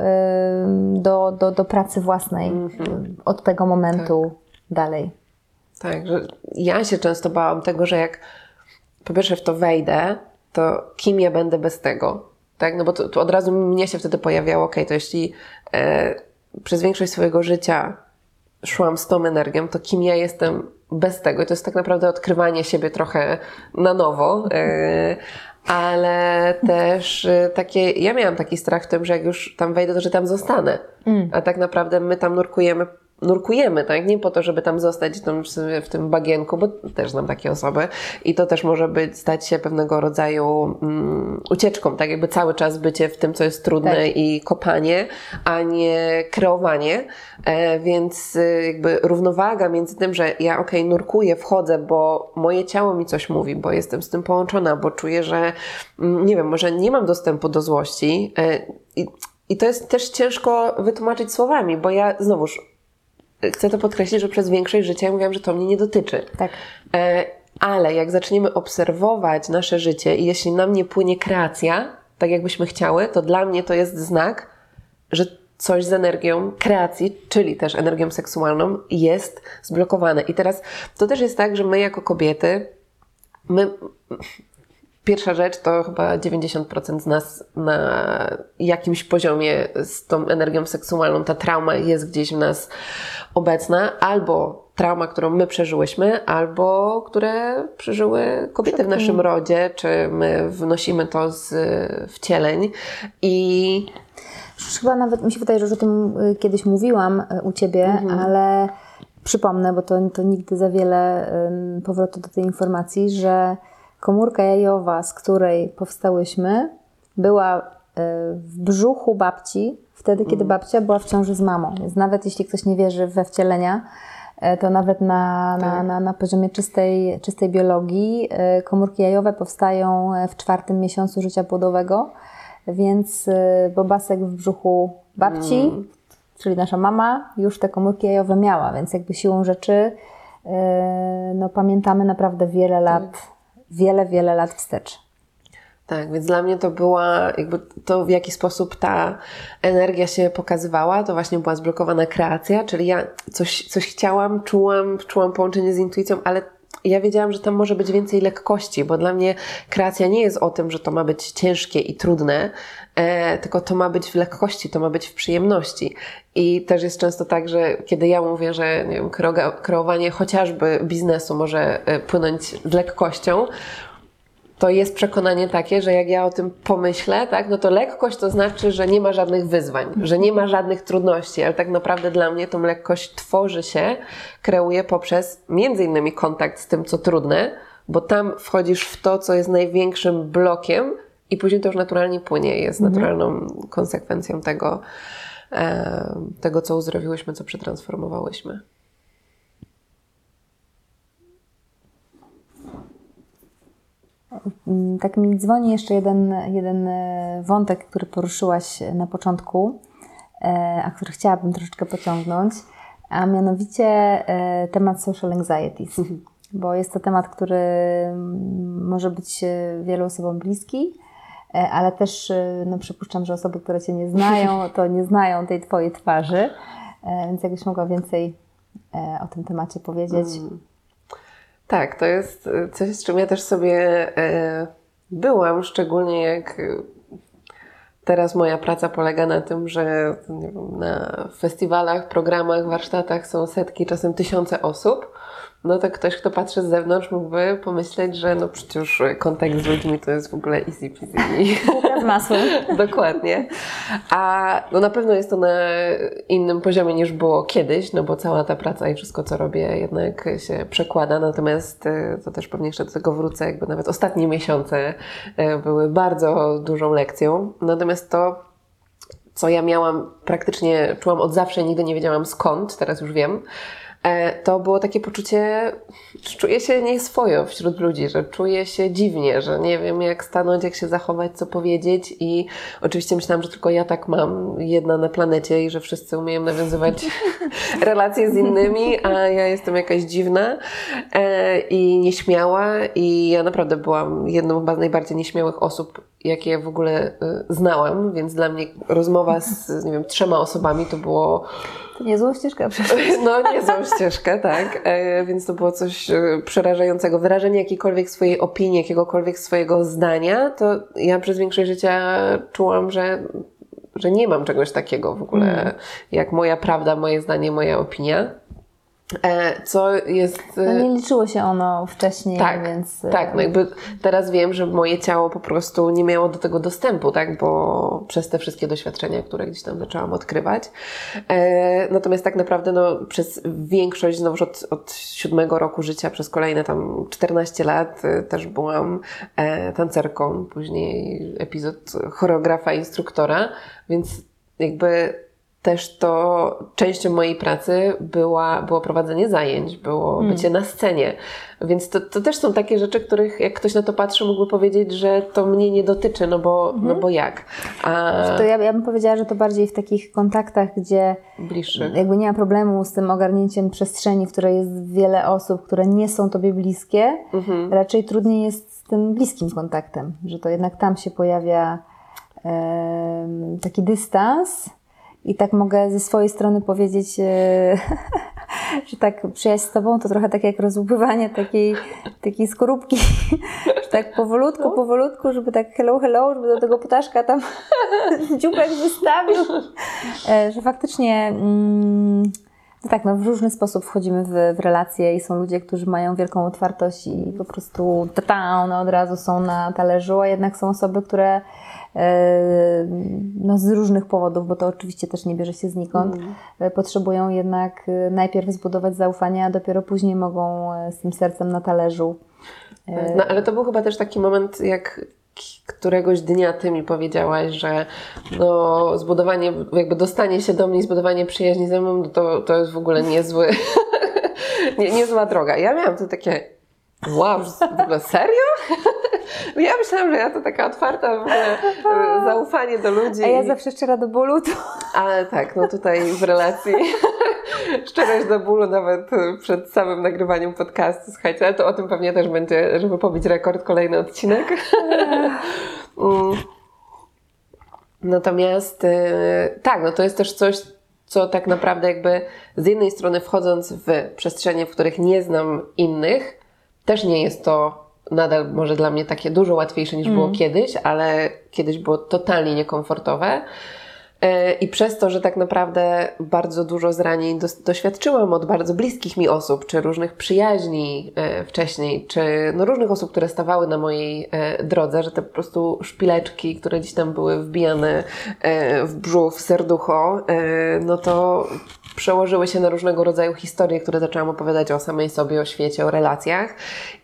do, do, do pracy własnej mm-hmm. od tego momentu tak. dalej. Tak, że ja się często bałam tego, że jak po pierwsze w to wejdę, to kim ja będę bez tego? Tak, no bo to, to od razu mnie się wtedy pojawiało, ok, to jeśli e, przez większość swojego życia szłam z tą energią, to kim ja jestem bez tego? I to jest tak naprawdę odkrywanie siebie trochę na nowo. E, ale też y, takie, ja miałam taki strach w tym, że jak już tam wejdę, to że tam zostanę. Mm. A tak naprawdę my tam nurkujemy nurkujemy, tak? Nie po to, żeby tam zostać tam w tym bagienku, bo też znam takie osoby i to też może być, stać się pewnego rodzaju um, ucieczką, tak? Jakby cały czas bycie w tym, co jest trudne tak. i kopanie, a nie kreowanie. E, więc y, jakby równowaga między tym, że ja okej, okay, nurkuję, wchodzę, bo moje ciało mi coś mówi, bo jestem z tym połączona, bo czuję, że mm, nie wiem, może nie mam dostępu do złości e, i i to jest też ciężko wytłumaczyć słowami, bo ja znowuż chcę to podkreślić, że przez większość życia ja mówiłam, że to mnie nie dotyczy. Tak. E, ale jak zaczniemy obserwować nasze życie i jeśli na mnie płynie kreacja, tak jakbyśmy chciały, to dla mnie to jest znak, że coś z energią kreacji, czyli też energią seksualną, jest zblokowane. I teraz to też jest tak, że my jako kobiety, my pierwsza rzecz to chyba 90% z nas na jakimś poziomie z tą energią seksualną, ta trauma jest gdzieś w nas obecna, albo trauma, którą my przeżyłyśmy, albo które przeżyły kobiety w naszym rodzie, czy my wnosimy to z wcieleń i Chyba nawet mi się wydaje, że już o tym y, kiedyś mówiłam y, u Ciebie, Mhm. ale przypomnę, bo to, to nigdy za wiele powrotu do tej informacji, że komórka jajowa, z której powstałyśmy, była y, w brzuchu babci wtedy, kiedy Mhm. babcia była w ciąży z mamą. Więc nawet jeśli ktoś nie wierzy we wcielenia, y, to nawet na, na, Tak. na, na poziomie czystej, czystej biologii y, komórki jajowe powstają y, w czwartym miesiącu życia płodowego. Więc bobasek w brzuchu babci, Mm. czyli nasza mama, już te komórki jajowe miała, więc jakby siłą rzeczy no, pamiętamy naprawdę wiele lat, wiele, wiele lat wstecz. Tak, więc dla mnie to była jakby to, w jaki sposób ta energia się pokazywała, to właśnie była zblokowana kreacja, czyli ja coś, coś chciałam, czułam, czułam połączenie z intuicją, ale ja wiedziałam, że tam może być więcej lekkości, bo dla mnie kreacja nie jest o tym, że to ma być ciężkie i trudne, e, tylko to ma być w lekkości, to ma być w przyjemności. I też jest często tak, że kiedy ja mówię, że nie wiem, kreo- kreowanie chociażby biznesu może e, płynąć z lekkością, to jest przekonanie takie, że jak ja o tym pomyślę, tak, no to lekkość to znaczy, że nie ma żadnych wyzwań, że nie ma żadnych trudności, ale tak naprawdę dla mnie tą lekkość tworzy się, kreuje poprzez między innymi kontakt z tym, co trudne, bo tam wchodzisz w to, co jest największym blokiem i później to już naturalnie płynie, jest naturalną konsekwencją tego, e, tego, co uzdrowiłyśmy, co przetransformowałyśmy. Tak mi dzwoni jeszcze jeden, jeden e, wątek, który poruszyłaś na początku, e, a który chciałabym troszeczkę pociągnąć, a mianowicie e, temat social anxieties. Bo jest to temat, który mm, może być e, wielu osobom bliski, e, ale też e, no, przypuszczam, że osoby, które Cię nie znają, to nie znają tej Twojej twarzy. E, Więc jakbyś mogła więcej e, o tym temacie powiedzieć. Tak, to jest y, coś, z czym ja też sobie e, byłam, szczególnie jak y, teraz moja praca polega na tym, że wiem, na festiwalach, programach, warsztatach są setki, czasem tysiące osób. No to ktoś, kto patrzy z zewnątrz, mógłby pomyśleć, że no przecież kontakt z ludźmi to jest w ogóle easy peasy. Z masłem. Dokładnie. A no na pewno jest to na innym poziomie niż było kiedyś, no bo cała ta praca i wszystko, co robię, jednak się przekłada. Natomiast y, to też pewnie jeszcze do tego wrócę, jakby nawet ostatnie miesiące y, były bardzo dużą lekcją. Natomiast to, co ja miałam, praktycznie czułam od zawsze, nigdy nie wiedziałam skąd, teraz już wiem, e, to było takie poczucie, że czuję się nieswojo wśród ludzi, że czuję się dziwnie, że nie wiem jak stanąć, jak się zachować, co powiedzieć. I oczywiście myślałam, że tylko ja tak mam, jedna na planecie i że wszyscy umieją nawiązywać relacje z innymi, a ja jestem jakaś dziwna e, i nieśmiała. I ja naprawdę byłam jedną chyba z najbardziej nieśmiałych osób, jakie w ogóle e, znałam, więc dla mnie rozmowa z, nie wiem, trzema osobami to było To niezłą ścieżkę przeszłaś. no, niezłą ścieżkę, tak. E, więc to było coś e, przerażającego. Wyrażenie jakiejkolwiek swojej opinii, jakiegokolwiek swojego zdania, to ja przez większość życia czułam, że, że nie mam czegoś takiego w ogóle, jak moja prawda, moje zdanie, moja opinia. E, co jest. No e, nie liczyło się ono wcześniej, tak, więc... e, tak, no jakby teraz wiem, że moje ciało po prostu nie miało do tego dostępu, tak, bo przez te wszystkie doświadczenia, które gdzieś tam zaczęłam odkrywać. Natomiast tak naprawdę no, przez większość, znowu od, od siódmego roku życia, przez kolejne tam 14 lat też byłam tancerką, później epizod choreografa, instruktora, więc jakby też to częścią mojej pracy była, było prowadzenie zajęć, było bycie na scenie. Więc to, to też są takie rzeczy, których jak ktoś na to patrzy, mógłby powiedzieć, że to mnie nie dotyczy, no bo, no bo jak? A To ja, ja bym powiedziała, że to bardziej w takich kontaktach, gdzie bliższy. jakby nie ma problemu z tym ogarnięciem przestrzeni, w której jest wiele osób, które nie są tobie bliskie, Mhm. raczej trudniej jest z tym bliskim kontaktem, że to jednak tam się pojawia taki dystans i tak mogę ze swojej strony powiedzieć, e, że tak przyjaźń z Tobą to trochę tak jak rozłupywanie takiej, takiej skorupki, że tak powolutku, powolutku, żeby tak hello, hello, żeby do tego ptaszka tam dziubek wystawił, e, że faktycznie... Mm, no tak, no w różny sposób wchodzimy w, w relacje i są ludzie, którzy mają wielką otwartość i po prostu ta one od razu są na talerzu, a jednak są osoby, które no z różnych powodów, bo to oczywiście też nie bierze się znikąd, mm. potrzebują jednak e, najpierw zbudować zaufanie, a dopiero później mogą z tym sercem na talerzu. No ale to był chyba też taki moment, jak któregoś dnia ty mi powiedziałaś, że no, zbudowanie, jakby dostanie się do mnie, zbudowanie przyjaźni ze mną, no to, to jest w ogóle niezły, nie, niezła droga. Ja miałam to takie, wow, w ogóle serio? Ja myślałam, że ja to taka otwarta w ogóle e, zaufanie do ludzi. A ja zawsze szczera do bólu. To... Ale tak, no tutaj w relacji szczerość do bólu nawet przed samym nagrywaniem podcastu. Słuchajcie, ale to o tym pewnie też będzie, żeby pobić rekord, kolejny odcinek. Mm. Natomiast y, tak, no to jest też coś, co tak naprawdę jakby z jednej strony wchodząc w przestrzenie, w których nie znam innych, też nie jest to nadal może dla mnie takie dużo łatwiejsze niż było mm. kiedyś, ale kiedyś było totalnie niekomfortowe. E, I przez to, że tak naprawdę bardzo dużo zranień doświadczyłam od bardzo bliskich mi osób, czy różnych przyjaźni e, wcześniej, czy no różnych osób, które stawały na mojej e, drodze, że te po prostu szpileczki, które gdzieś tam były wbijane w brzuch, w serducho, no to przełożyły się na różnego rodzaju historie, które zaczęłam opowiadać o samej sobie, o świecie, o relacjach.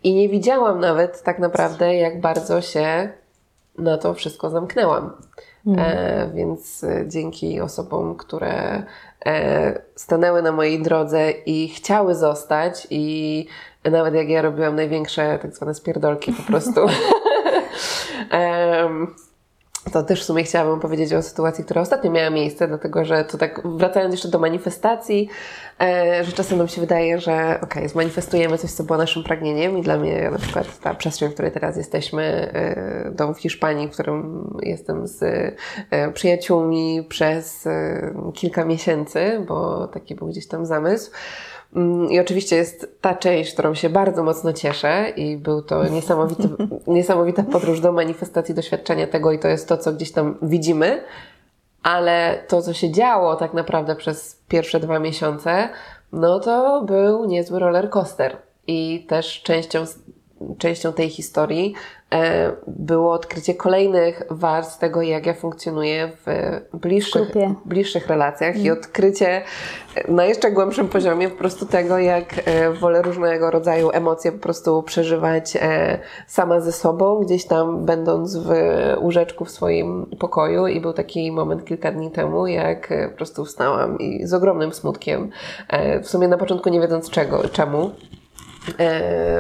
I nie widziałam nawet tak naprawdę, jak bardzo się na to wszystko zamknęłam. Mm. E, więc e, dzięki osobom, które e, stanęły na mojej drodze i chciały zostać, i nawet jak ja robiłam największe tak zwane spierdolki po prostu. to też w sumie chciałabym powiedzieć o sytuacji, która ostatnio miała miejsce, dlatego że to tak wracając jeszcze do manifestacji, e, że czasem nam się wydaje, że ok, zmanifestujemy coś, co było naszym pragnieniem i dla mnie na przykład ta przestrzeń, w której teraz jesteśmy, e, dom w Hiszpanii, w którym jestem z e, przyjaciółmi przez kilka miesięcy, bo taki był gdzieś tam zamysł, I oczywiście jest ta część, którą się bardzo mocno cieszę i był to niesamowity, niesamowita podróż do manifestacji doświadczenia tego i to jest to, co gdzieś tam widzimy, ale to, co się działo tak naprawdę przez pierwsze dwa miesiące, no to był niezły roller coaster. I też częścią, częścią tej historii było odkrycie kolejnych warstw tego, jak ja funkcjonuję w bliższych, bliższych relacjach mm. i odkrycie na jeszcze głębszym poziomie po prostu tego, jak e, wolę różnego rodzaju emocje po prostu przeżywać e, sama ze sobą, gdzieś tam będąc w łóżeczku w swoim pokoju i był taki moment kilka dni temu, jak po prostu wstałam i z ogromnym smutkiem, w sumie na początku nie wiedząc czego, czemu, E,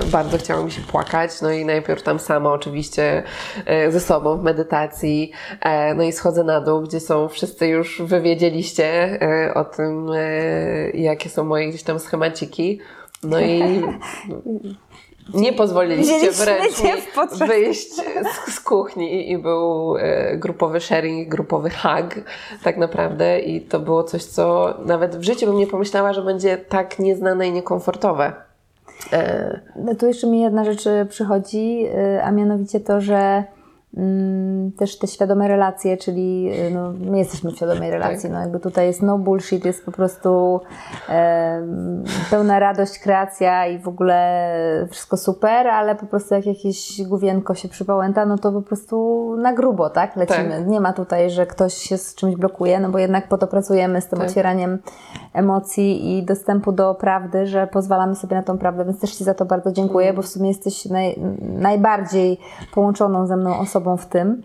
bardzo chciało mi się płakać, no i najpierw tam sama oczywiście e, ze sobą w medytacji, e, no i schodzę na dół, gdzie są wszyscy już wywiedzieliście e, o tym, e, jakie są moje gdzieś tam schemaciki, no i nie pozwoliliście wręcz mi wyjść z, z kuchni i, i był e, grupowy sharing, grupowy hug tak naprawdę. I to było coś, co nawet w życiu bym nie pomyślała, że będzie tak nieznane i niekomfortowe. E, tu jeszcze mi jedna rzecz e, przychodzi, e, a mianowicie to, że mm, też te świadome relacje, czyli no, my jesteśmy w świadomej relacji, tak. no jakby tutaj jest no bullshit, jest po prostu e, pełna radość, kreacja i w ogóle wszystko super, ale po prostu jak jakieś główienko się przypałęta, no to po prostu na grubo, tak, lecimy. Tak. Nie ma tutaj, że ktoś się z czymś blokuje, no bo jednak po to pracujemy z tym tak. otwieraniem emocji i dostępu do prawdy, że pozwalamy sobie na tą prawdę, więc też Ci za to bardzo dziękuję, bo w sumie jesteś naj, najbardziej połączoną ze mną osobą w tym.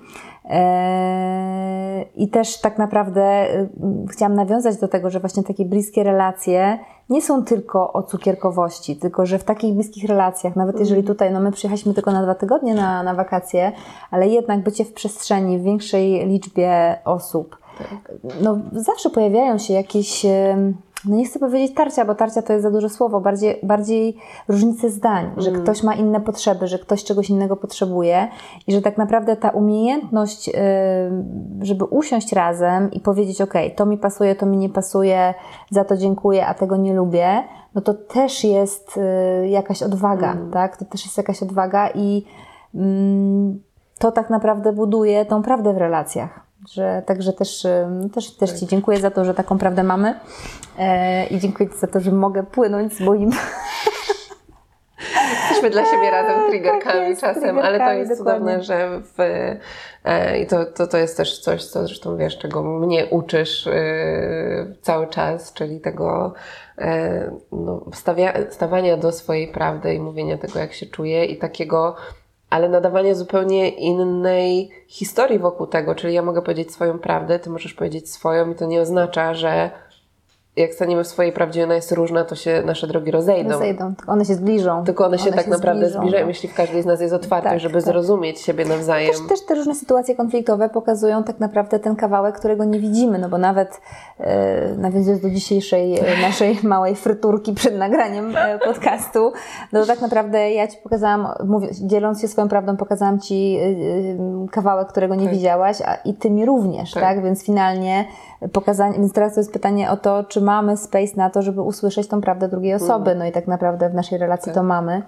Eee, I też tak naprawdę y, chciałam nawiązać do tego, że właśnie takie bliskie relacje nie są tylko o cukierkowości, tylko że w takich bliskich relacjach, nawet jeżeli mhm. tutaj, no my przyjechaliśmy tylko na dwa tygodnie na, na wakacje, ale jednak bycie w przestrzeni w większej liczbie osób. No zawsze pojawiają się jakieś no nie chcę powiedzieć tarcia, bo tarcia to jest za duże słowo, bardziej, bardziej różnice zdań, że mm. ktoś ma inne potrzeby, że ktoś czegoś innego potrzebuje i że tak naprawdę ta umiejętność, żeby usiąść razem i powiedzieć, ok, to mi pasuje, to mi nie pasuje, za to dziękuję, a tego nie lubię, no to też jest y, jakaś odwaga, Mm. tak? To też jest jakaś odwaga i mm, to tak naprawdę buduje tą prawdę w relacjach. Że, także też, też, też Ci dziękuję za to, że taką prawdę mamy e, i dziękuję Ci za to, że mogę płynąć z moim Jesteśmy dla siebie razem tak triggerkami jest, czasem, ale to jest dokładnie. cudowne, że w, e, i to, to, to jest też coś, co zresztą wiesz, czego mnie uczysz e, cały czas, czyli tego e, no, stawia, stawania do swojej prawdy i mówienia tego, jak się czuję i takiego ale nadawanie zupełnie innej historii wokół tego, czyli ja mogę powiedzieć swoją prawdę, ty możesz powiedzieć swoją i to nie oznacza, że jak staniemy w swojej prawdzie, ona jest różna, to się nasze drogi rozejdą. Rozejdą, tylko one się zbliżą. Tylko one się tak naprawdę zbliżą, zbliżają, no. jeśli w każdej z nas jest otwartość, Tak, żeby tak. zrozumieć siebie nawzajem. Też, też te różne sytuacje konfliktowe pokazują tak naprawdę ten kawałek, którego nie widzimy, no bo nawet e, nawiązując do dzisiejszej e, naszej małej fryturki przed nagraniem e, podcastu, no to tak naprawdę ja Ci pokazałam, dzieląc się swoją prawdą, pokazałam Ci e, kawałek, którego nie Tak. widziałaś, a i Ty mi również, Tak. tak? Więc finalnie pokazanie, więc teraz to jest pytanie o to, czy mamy space na to, żeby usłyszeć tą prawdę drugiej osoby, no i tak naprawdę w naszej relacji Tak. to mamy.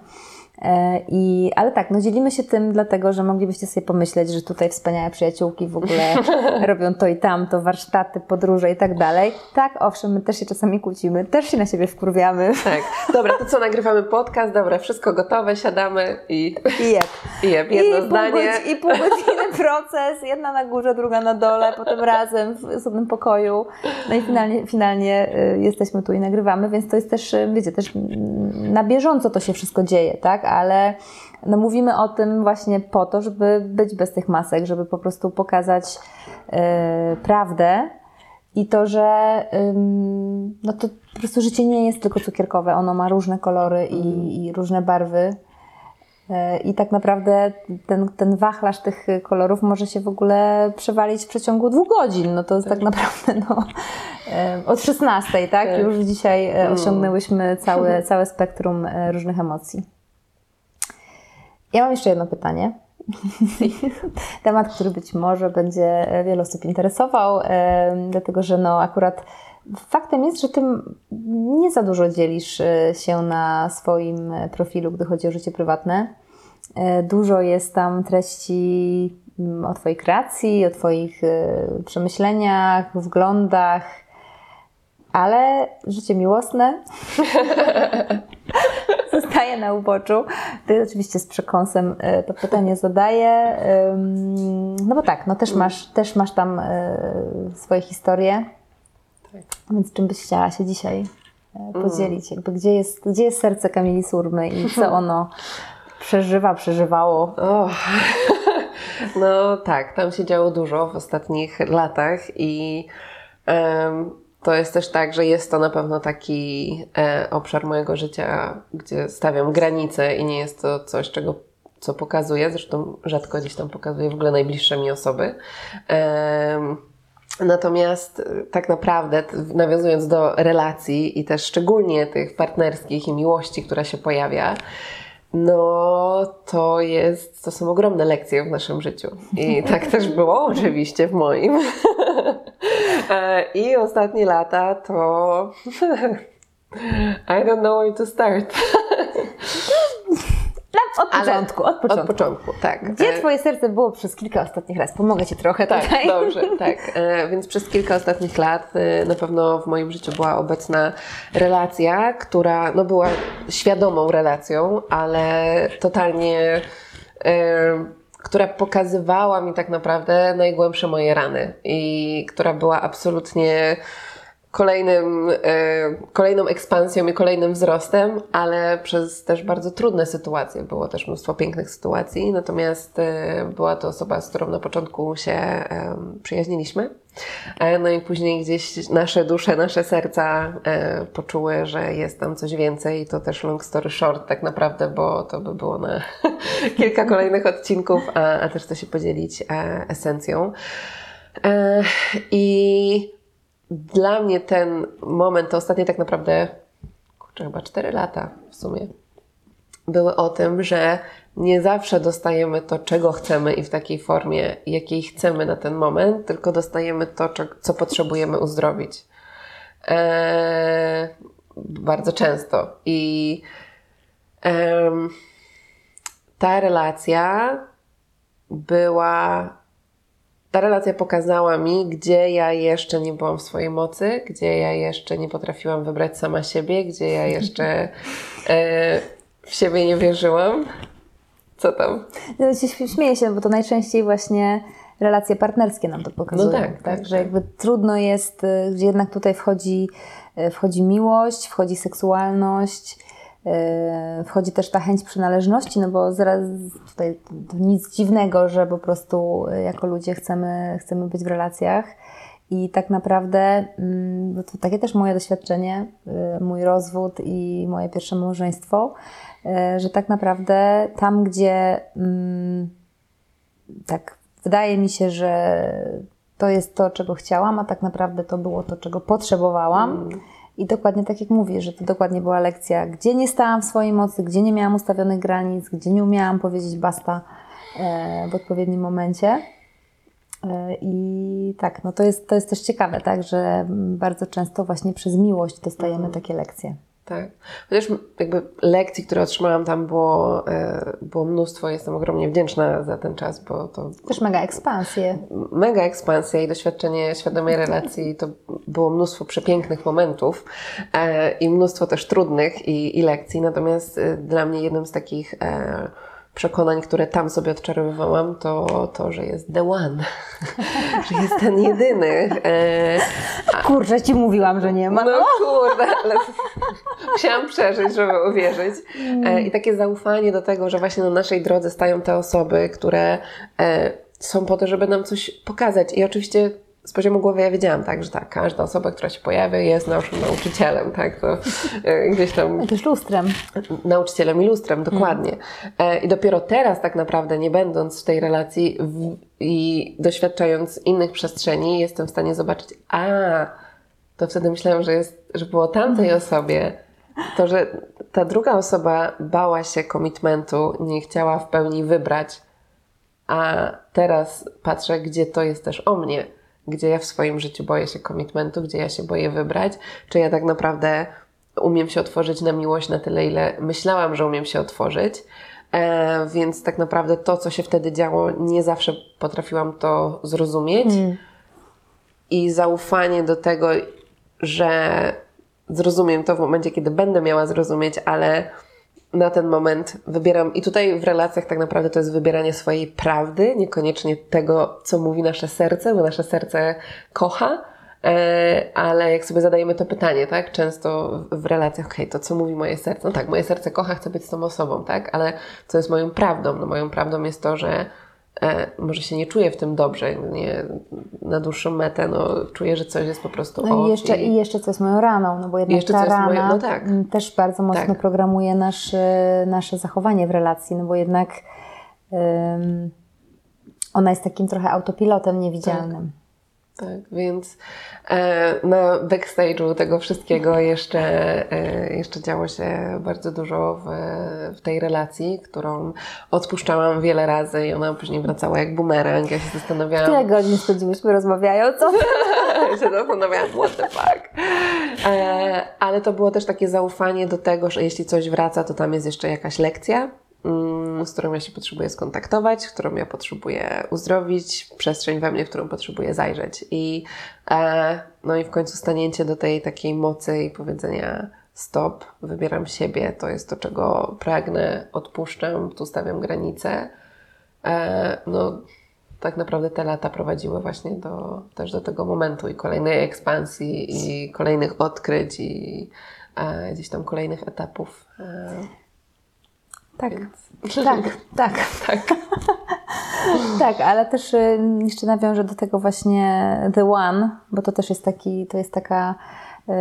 E, I, ale tak, no dzielimy się tym dlatego, że moglibyście sobie pomyśleć, że tutaj wspaniałe przyjaciółki w ogóle robią to i tamto, warsztaty, podróże i tak dalej. Tak, owszem, my też się czasami kłócimy, też się na siebie wkurwiamy Tak. Dobra, to co, nagrywamy podcast, dobra, wszystko gotowe, siadamy i, i jeb. i jeb, jedno I pół, zdanie. godzi- I pół godziny proces, jedna na górze, druga na dole, potem razem w osobnym pokoju. No i finalnie, finalnie y, jesteśmy tu i nagrywamy, więc to jest też, y, wiecie, też mm, na bieżąco to się wszystko dzieje, tak? Ale no mówimy o tym właśnie po to, żeby być bez tych masek, żeby po prostu pokazać y, prawdę. I to, że ym, no to po prostu życie nie jest tylko cukierkowe, ono ma różne kolory i, i różne barwy. E, I tak naprawdę ten, ten wachlarz tych kolorów może się w ogóle przewalić w przeciągu dwóch godzin. No to jest tak, naprawdę no, e, od 16, tak? Tak. Już dzisiaj e, osiągnęłyśmy całe, całe spektrum różnych emocji. Ja mam jeszcze jedno pytanie. Temat, który być może będzie wiele osób interesował, e, dlatego że no akurat faktem jest, że ty nie za dużo dzielisz e, się na swoim profilu, gdy chodzi o życie prywatne. E, Dużo jest tam treści o Twojej kreacji, o Twoich e, przemyśleniach, wglądach, ale życie miłosne zostaje na uboczu. Ty oczywiście z przekąsem e, to pytanie zadaję. No bo tak, no też masz, też masz tam e, swoje historie. Tak. Więc czym byś chciała się dzisiaj e, podzielić? Jakby gdzie, jest, gdzie jest serce Kamili Surmy i co ono przeżywa, przeżywało? O. No tak, tam się działo dużo w ostatnich latach i to jest też tak, że jest to na pewno taki e, obszar mojego życia, gdzie stawiam granice i nie jest to coś, czego co pokazuję, zresztą rzadko gdzieś tam pokazuję w ogóle najbliższe mi osoby. Em, Natomiast tak naprawdę, nawiązując do relacji i też szczególnie tych partnerskich i miłości, która się pojawia, no to jest, to są ogromne lekcje w naszym życiu. I tak też było oczywiście w moim. E, I ostatnie lata to I don't know where to start. Od początku, od początku. Od początku, tak. Gdzie E, Twoje serce było przez kilka ostatnich lat? Pomogę Ci trochę Tak, tutaj. dobrze, tak. E, więc przez kilka ostatnich lat e, na pewno w moim życiu była obecna relacja, która no, była świadomą relacją, ale totalnie, która pokazywała mi tak naprawdę najgłębsze moje rany i która była absolutnie kolejnym, e, kolejną ekspansją i kolejnym wzrostem, ale przez też bardzo trudne sytuacje. Było też mnóstwo pięknych sytuacji, natomiast e, była to osoba, z którą na początku się e, przyjaźniliśmy. No i później gdzieś nasze dusze, nasze serca poczuły, że jest tam coś więcej. To też long story short tak naprawdę, bo to by było na kilka kolejnych odcinków, a, też chcę się podzielić esencją. I dla mnie ten moment, to ostatnie tak naprawdę, kurczę, chyba 4 lata w sumie, były o tym, że nie zawsze dostajemy to, czego chcemy i w takiej formie, jakiej chcemy na ten moment, tylko dostajemy to, co potrzebujemy uzdrowić. Eee, bardzo często. I ta relacja była. Ta relacja pokazała mi, gdzie ja jeszcze nie byłam w swojej mocy, gdzie ja jeszcze nie potrafiłam wybrać sama siebie, gdzie ja jeszcze e, w siebie nie wierzyłam. Co tam? No, się śmieję się, bo to najczęściej właśnie relacje partnerskie nam to pokazują. No tak, tak, że tak. jakby trudno jest, y, gdzie jednak tutaj wchodzi, y, wchodzi miłość, wchodzi seksualność, wchodzi też ta chęć przynależności, no bo zaraz tutaj nic dziwnego, że po prostu y, jako ludzie chcemy, chcemy być w relacjach. I tak naprawdę, mm, bo to takie też moje doświadczenie, y, mój rozwód i moje pierwsze małżeństwo, że tak naprawdę tam, gdzie mm, tak wydaje mi się, że to jest to, czego chciałam, a tak naprawdę to było to, czego potrzebowałam. I dokładnie tak jak mówię, że to dokładnie była lekcja, gdzie nie stałam w swojej mocy, gdzie nie miałam ustawionych granic, gdzie nie umiałam powiedzieć basta e, w odpowiednim momencie. E, I tak, no to jest, to jest też ciekawe, tak, że bardzo często właśnie przez miłość dostajemy takie lekcje. Tak. Chociaż jakby lekcji, które otrzymałam tam było, e, było mnóstwo. Jestem ogromnie wdzięczna za ten czas, bo to Też mega ekspansje. mega ekspansja i doświadczenie świadomej relacji. To było mnóstwo przepięknych momentów e, i mnóstwo też trudnych i, i lekcji. Natomiast e, dla mnie jednym z takich przekonań, które tam sobie odczarowywałam, to to, że jest the one. że jest ten jedyny. E, Kurczę, ci mówiłam, że nie ma. no kurde, ale musiałam przeżyć, żeby uwierzyć. E, I takie zaufanie do tego, że właśnie na naszej drodze stają te osoby, które e, są po to, żeby nam coś pokazać. I oczywiście z poziomu głowy ja wiedziałam, tak, że tak, każda osoba, która się pojawia jest naszym nauczycielem, tak, to e, gdzieś tam Jakimś lustrem. nauczycielem i lustrem, dokładnie. E, I dopiero teraz tak naprawdę, nie będąc w tej relacji w, i doświadczając innych przestrzeni, jestem w stanie zobaczyć, a to wtedy myślałam, że, jest, że było tamtej osobie, to, że ta druga osoba bała się komitmentu, nie chciała w pełni wybrać, a teraz patrzę, gdzie to jest też o mnie, gdzie ja w swoim życiu boję się komitmentu, gdzie ja się boję wybrać, czy ja tak naprawdę umiem się otworzyć na miłość na tyle, ile myślałam, że umiem się otworzyć. E, więc tak naprawdę to, co się wtedy działo, nie zawsze potrafiłam to zrozumieć. I zaufanie do tego, że zrozumiem to w momencie, kiedy będę miała zrozumieć, ale na ten moment wybieram, i tutaj w relacjach tak naprawdę to jest wybieranie swojej prawdy, niekoniecznie tego, co mówi nasze serce, bo nasze serce kocha, e, ale jak sobie zadajemy to pytanie, tak, często w relacjach, okej, to co mówi moje serce? No tak, moje serce kocha, chce być z tą osobą, tak, ale co jest moją prawdą? No moją prawdą jest to, że może się nie czuję w tym dobrze, nie, na dłuższą metę, no czuję, że coś jest po prostu No i jeszcze, i jeszcze co jest moją raną, no bo jednak Jeszcze ta rana moje- no tak. też bardzo mocno Tak. programuje nasz, e, nasze zachowanie w relacji, no bo jednak em, ona jest takim trochę autopilotem niewidzialnym. Tak, więc e, na backstage'u tego wszystkiego jeszcze, e, jeszcze działo się bardzo dużo w, w tej relacji, którą odpuszczałam wiele razy i ona później wracała jak bumerang. Ja się zastanawiałam, Tyle godzin spędziłyśmy rozmawiając, co? się zastanawiałam, what the fuck. E, ale to było też takie zaufanie do tego, że jeśli coś wraca, to tam jest jeszcze jakaś lekcja, mm, z którą ja się potrzebuję skontaktować, którą ja potrzebuję uzdrowić, przestrzeń we mnie, w którą potrzebuję zajrzeć. I, e, no i w końcu stanięcie do tej takiej mocy i powiedzenia stop, wybieram siebie, to jest to, czego pragnę, odpuszczam, tu stawiam granice. E, no, tak naprawdę te lata prowadziły właśnie do, też do tego momentu i kolejnej ekspansji, i kolejnych odkryć, i e, gdzieś tam kolejnych etapów. E, Tak, więc... tak, tak. tak. Tak, ale też y, jeszcze nawiążę do tego właśnie The One, bo to też jest taki, to jest taka y,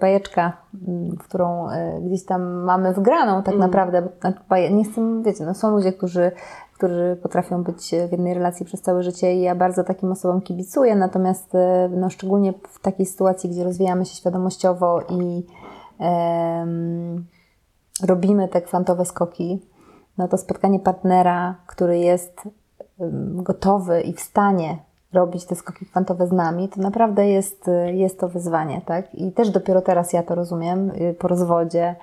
bajeczka, y, w którą y, gdzieś tam mamy wgraną tak naprawdę. bo, znaczy, Nie chcę, wiecie, no są ludzie, którzy, którzy potrafią być w jednej relacji przez całe życie i ja bardzo takim osobom kibicuję, natomiast no, szczególnie w takiej sytuacji, gdzie rozwijamy się świadomościowo i em, robimy te kwantowe skoki, no to spotkanie partnera, który jest gotowy i w stanie robić te skoki kwantowe z nami, to naprawdę jest, jest to wyzwanie, tak? I też dopiero teraz ja to rozumiem y, po rozwodzie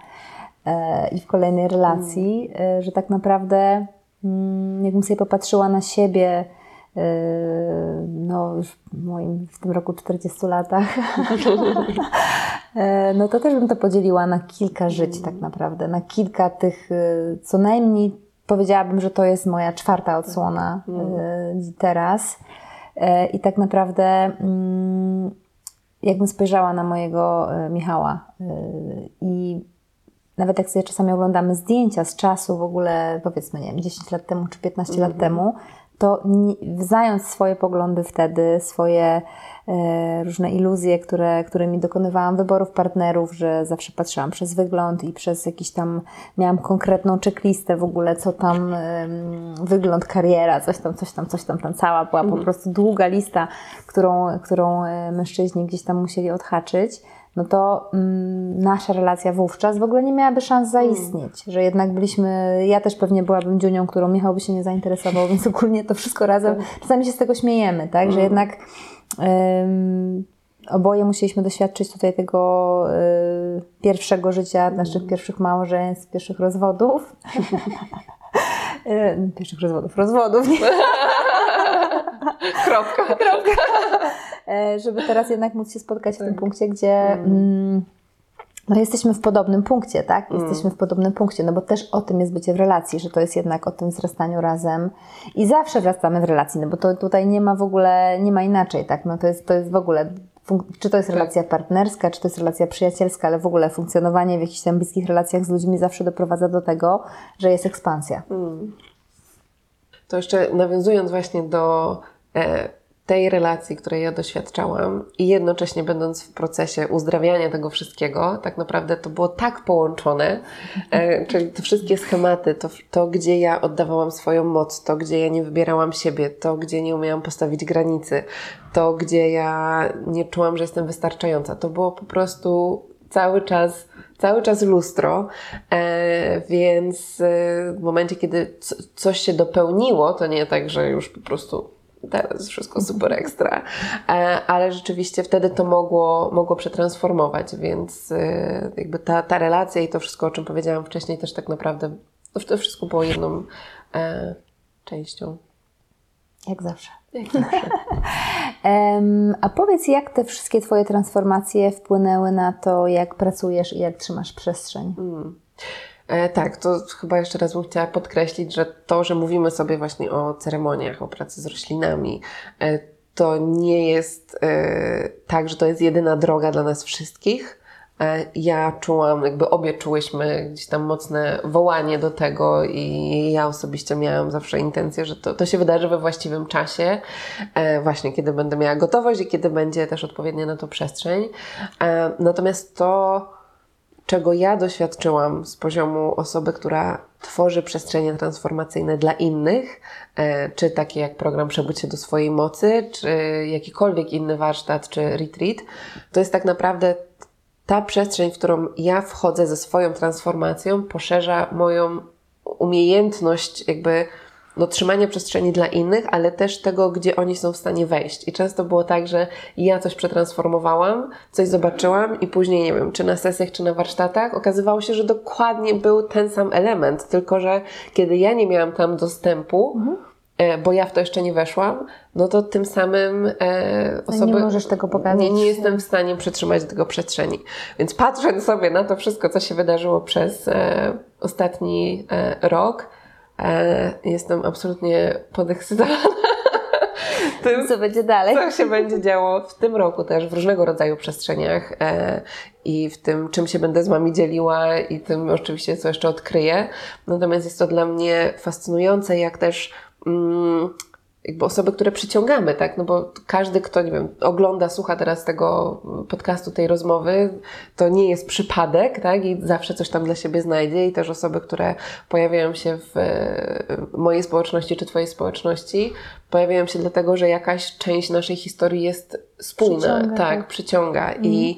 e, i w kolejnej relacji, mm. że tak naprawdę mm, jakbym sobie popatrzyła na siebie e, no już w moim w tym roku 40 latach, no to też bym to podzieliła na kilka żyć tak naprawdę, na kilka tych co najmniej powiedziałabym, że to jest moja czwarta odsłona mm. teraz. I tak naprawdę, mm, jakbym spojrzała na mojego Michała i nawet jak sobie czasami oglądamy zdjęcia z czasu w ogóle, powiedzmy, nie wiem, 10 lat temu czy 15 mm -hmm. lat mhm. temu, to znając swoje poglądy wtedy, swoje e, różne iluzje, które, którymi dokonywałam wyborów partnerów, że zawsze patrzyłam przez wygląd i przez jakiś tam, miałam konkretną checklistę w ogóle, co tam, wygląd, kariera, coś tam, coś tam, coś tam, tam cała była po mhm. prostu długa lista, którą, którą e, mężczyźni gdzieś tam musieli odhaczyć no to mm, nasza relacja wówczas w ogóle nie miałaby szans zaistnieć, mm. że jednak byliśmy, ja też pewnie byłabym dziunią, którą Michał by się nie zainteresował, więc ogólnie to wszystko razem, tak. czasami się z tego śmiejemy, tak, mm. że jednak um, oboje musieliśmy doświadczyć tutaj tego y, pierwszego życia, mm. naszych pierwszych małżeństw, pierwszych rozwodów. Y, pierwszych rozwodów, rozwodów, nie? Kropka. Kropka. E, żeby teraz jednak móc się spotkać w tym tak. punkcie, gdzie mm. mm, no jesteśmy w podobnym punkcie, tak? Mm. Jesteśmy w podobnym punkcie, no bo też o tym jest bycie w relacji, że to jest jednak o tym wzrastaniu razem i zawsze wracamy w relacji, no bo to tutaj nie ma w ogóle, nie ma inaczej, tak? No to jest, to jest w ogóle czy to jest tak. relacja partnerska, czy to jest relacja przyjacielska, ale w ogóle funkcjonowanie w jakichś tam bliskich relacjach z ludźmi zawsze doprowadza do tego, że jest ekspansja. Mm. To jeszcze nawiązując właśnie do e, tej relacji, której ja doświadczałam i jednocześnie będąc w procesie uzdrawiania tego wszystkiego, tak naprawdę to było tak połączone, e, czyli te wszystkie schematy, to, to gdzie ja oddawałam swoją moc, to gdzie ja nie wybierałam siebie, to gdzie nie umiałam postawić granicy, to gdzie ja nie czułam, że jestem wystarczająca, to było po prostu cały czas cały czas lustro, e, więc e, w momencie, kiedy coś się dopełniło, to nie tak, że już po prostu teraz wszystko super ekstra, e, ale rzeczywiście wtedy to mogło, mogło przetransformować, więc e, jakby ta, ta relacja i to wszystko, o czym powiedziałam wcześniej, też tak naprawdę to wszystko było jedną e, częścią. Jak zawsze. Jak zawsze. a powiedz, jak te wszystkie Twoje transformacje wpłynęły na to, jak pracujesz i jak trzymasz przestrzeń? Mm. E, tak, to chyba jeszcze raz bym chciała podkreślić, że to, że mówimy sobie właśnie o ceremoniach, o pracy z roślinami, e, to nie jest e, tak, że to jest jedyna droga dla nas wszystkich. Ja czułam, jakby obie czułyśmy gdzieś tam mocne wołanie do tego i ja osobiście miałam zawsze intencję, że to, to się wydarzy we właściwym czasie, właśnie kiedy będę miała gotowość i kiedy będzie też odpowiednia na to przestrzeń. Natomiast to, czego ja doświadczyłam z poziomu osoby, która tworzy przestrzenie transformacyjne dla innych, e, czy takie jak program Przebudź się do swojej mocy, czy jakikolwiek inny warsztat, czy retreat, to jest tak naprawdę ta przestrzeń, w którą ja wchodzę ze swoją transformacją, poszerza moją umiejętność jakby no, trzymania przestrzeni dla innych, ale też tego, gdzie oni są w stanie wejść. I często było tak, że ja coś przetransformowałam, coś zobaczyłam i później, nie wiem, czy na sesjach, czy na warsztatach, okazywało się, że dokładnie był ten sam element, tylko że kiedy ja nie miałam tam dostępu, mhm e, bo ja w to jeszcze nie weszłam, no to tym samym e, osoby... Nie możesz tego pokazać. Nie, nie jestem w stanie przytrzymać tego przestrzeni. Więc patrząc sobie na to wszystko, co się wydarzyło przez e, ostatni e, rok, jestem absolutnie podekscytowana. Tym, co będzie dalej. Co się będzie działo w tym roku też w różnego rodzaju przestrzeniach e, i w tym, czym się będę z Wami dzieliła i tym oczywiście, co jeszcze odkryję. Natomiast jest to dla mnie fascynujące, jak też mm, jakby osoby, które przyciągamy, tak? No bo każdy, kto, nie wiem, ogląda, słucha teraz tego podcastu, tej rozmowy, to nie jest przypadek, tak? I zawsze coś tam dla siebie znajdzie i też osoby, które pojawiają się w mojej społeczności czy Twojej społeczności, pojawiają się dlatego, że jakaś część naszej historii jest spójna, przyciąga, tak, tak, przyciąga. I,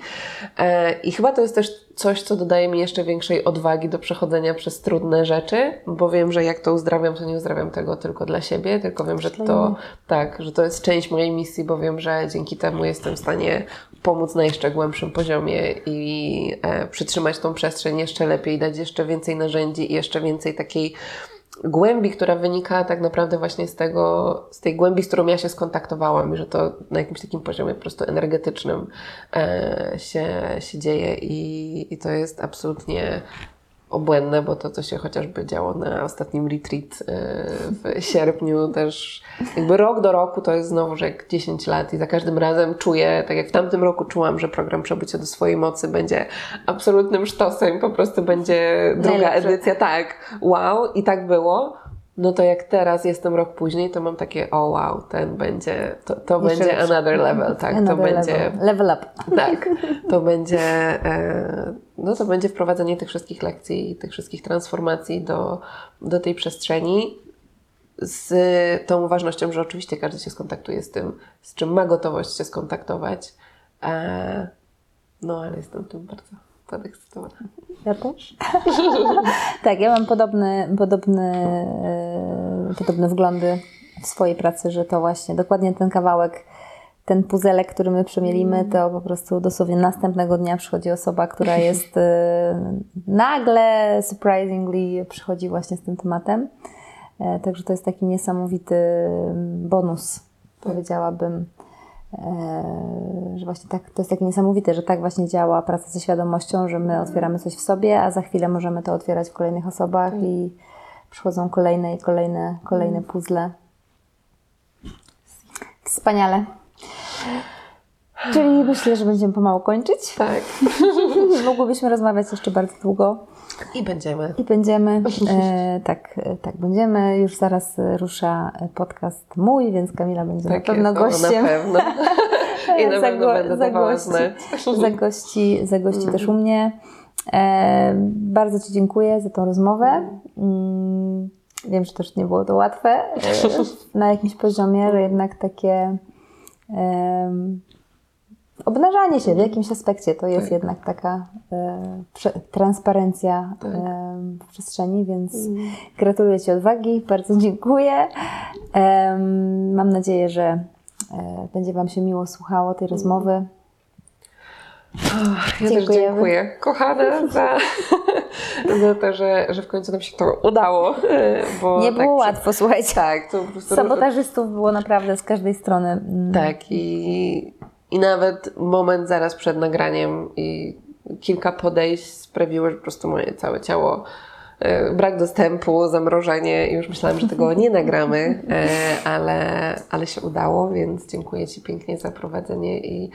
mhm. e, I chyba to jest też coś, co dodaje mi jeszcze większej odwagi do przechodzenia przez trudne rzeczy, bo wiem, że jak to uzdrawiam, to nie uzdrawiam tego tylko dla siebie, tylko wiem, że to tak, że to jest część mojej misji, bo wiem, że dzięki temu jestem w stanie pomóc na jeszcze głębszym poziomie i e, przytrzymać tą przestrzeń jeszcze lepiej, dać jeszcze więcej narzędzi i jeszcze więcej takiej głębi, która wynika tak naprawdę właśnie z tego, z tej głębi, z którą ja się skontaktowałam i że to na jakimś takim poziomie po prostu energetycznym e, się, się dzieje i, i to jest absolutnie obłędne, bo to, co się chociażby działo na ostatnim retreat e, w sierpniu, też jakby rok do roku to jest znowu, że jak 10 lat i za każdym razem czuję, tak jak w tamtym roku czułam, że program Przebycie do swojej mocy będzie absolutnym sztosem, po prostu będzie druga Najlepsze. edycja, tak, wow, i tak było. No to jak teraz jestem rok później, to mam takie, o wow, ten będzie, to, to będzie another level, tak, Another to będzie level. level up. tak, to będzie, e, no to będzie wprowadzenie tych wszystkich lekcji i tych wszystkich transformacji do, do tej przestrzeni z tą ważnością, że oczywiście każdy się skontaktuje z tym, z czym ma gotowość się skontaktować. E, no ale jestem tym bardzo podekscytowana. Ja też. tak, ja mam podobny, podobny, e, podobne wglądy w swojej pracy, że to właśnie dokładnie ten kawałek, ten puzelek, który my przemielimy, to po prostu dosłownie następnego dnia przychodzi osoba, która jest e, nagle, surprisingly, przychodzi właśnie z tym tematem. E, Także to jest taki niesamowity bonus, powiedziałabym. E, że właśnie tak, to jest takie niesamowite, że tak właśnie działa praca ze świadomością, że my otwieramy coś w sobie, a za chwilę możemy to otwierać w kolejnych osobach i przychodzą kolejne i kolejne, kolejne puzzle. Wspaniale. Czyli myślę, że będziemy pomału kończyć. Tak. Mogłybyśmy rozmawiać jeszcze bardzo długo I będziemy. i będziemy, e, tak, tak, będziemy. Już zaraz rusza podcast mój, więc Kamila będzie Tak na pewno jest, gościem. Na pewno. I na pewno będę dawała gości, znać. za gości, za gości też u mnie. E, bardzo Ci dziękuję za tą rozmowę. Mm, wiem, że też nie było to łatwe e, na jakimś poziomie, że jednak takie obnażanie się w jakimś aspekcie to jest Tak. jednak taka e, prze, transparencja Tak. em, w przestrzeni, więc gratuluję Ci odwagi, bardzo dziękuję. Em, mam nadzieję, że e, będzie Wam się miło słuchało tej rozmowy. Ja też dziękuję, kochana, za, za to, że, że w końcu nam się to udało. e, Bo Nie tak było łatwo, słuchajcie. Tak, to po prostu Sabotażystów było naprawdę z każdej strony. Mm, Tak, i, i nawet moment zaraz przed nagraniem i kilka podejść sprawiły, że po prostu moje całe ciało e, brak dostępu, zamrożenie i już myślałam, że tego nie nagramy, e, ale, ale się udało, więc dziękuję Ci pięknie za prowadzenie i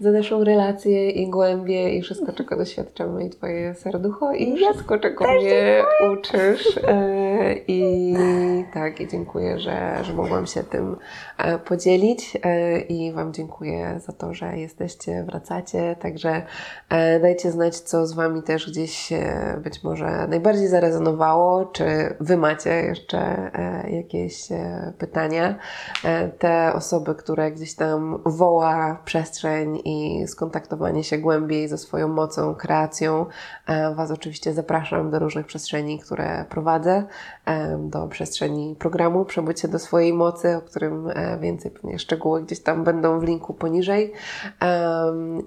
za naszą relację i głębię i wszystko, czego doświadczamy i Twoje serducho. I wszystko, czego mnie uczysz. E, I tak, i dziękuję, że, że mogłam się tym e, podzielić. E, i Wam dziękuję za to, że jesteście, wracacie, także dajcie znać, co z Wami też gdzieś być może najbardziej zarezonowało, czy Wy macie jeszcze jakieś pytania. Te osoby, które gdzieś tam woła przestrzeń i skontaktowanie się głębiej ze swoją mocą, kreacją, e, Was oczywiście zapraszam do różnych przestrzeni, które prowadzę, e, do przestrzeni programu Przebycie do swojej mocy, o którym e, więcej pewnie szczegóły gdzieś tam będą w linku poniżej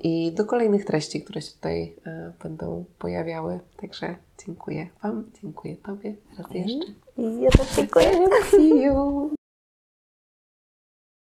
i do kolejnych treści, które się tutaj będą pojawiały. Także dziękuję Wam, dziękuję Tobie raz jeszcze. I ja też dziękuję. See you!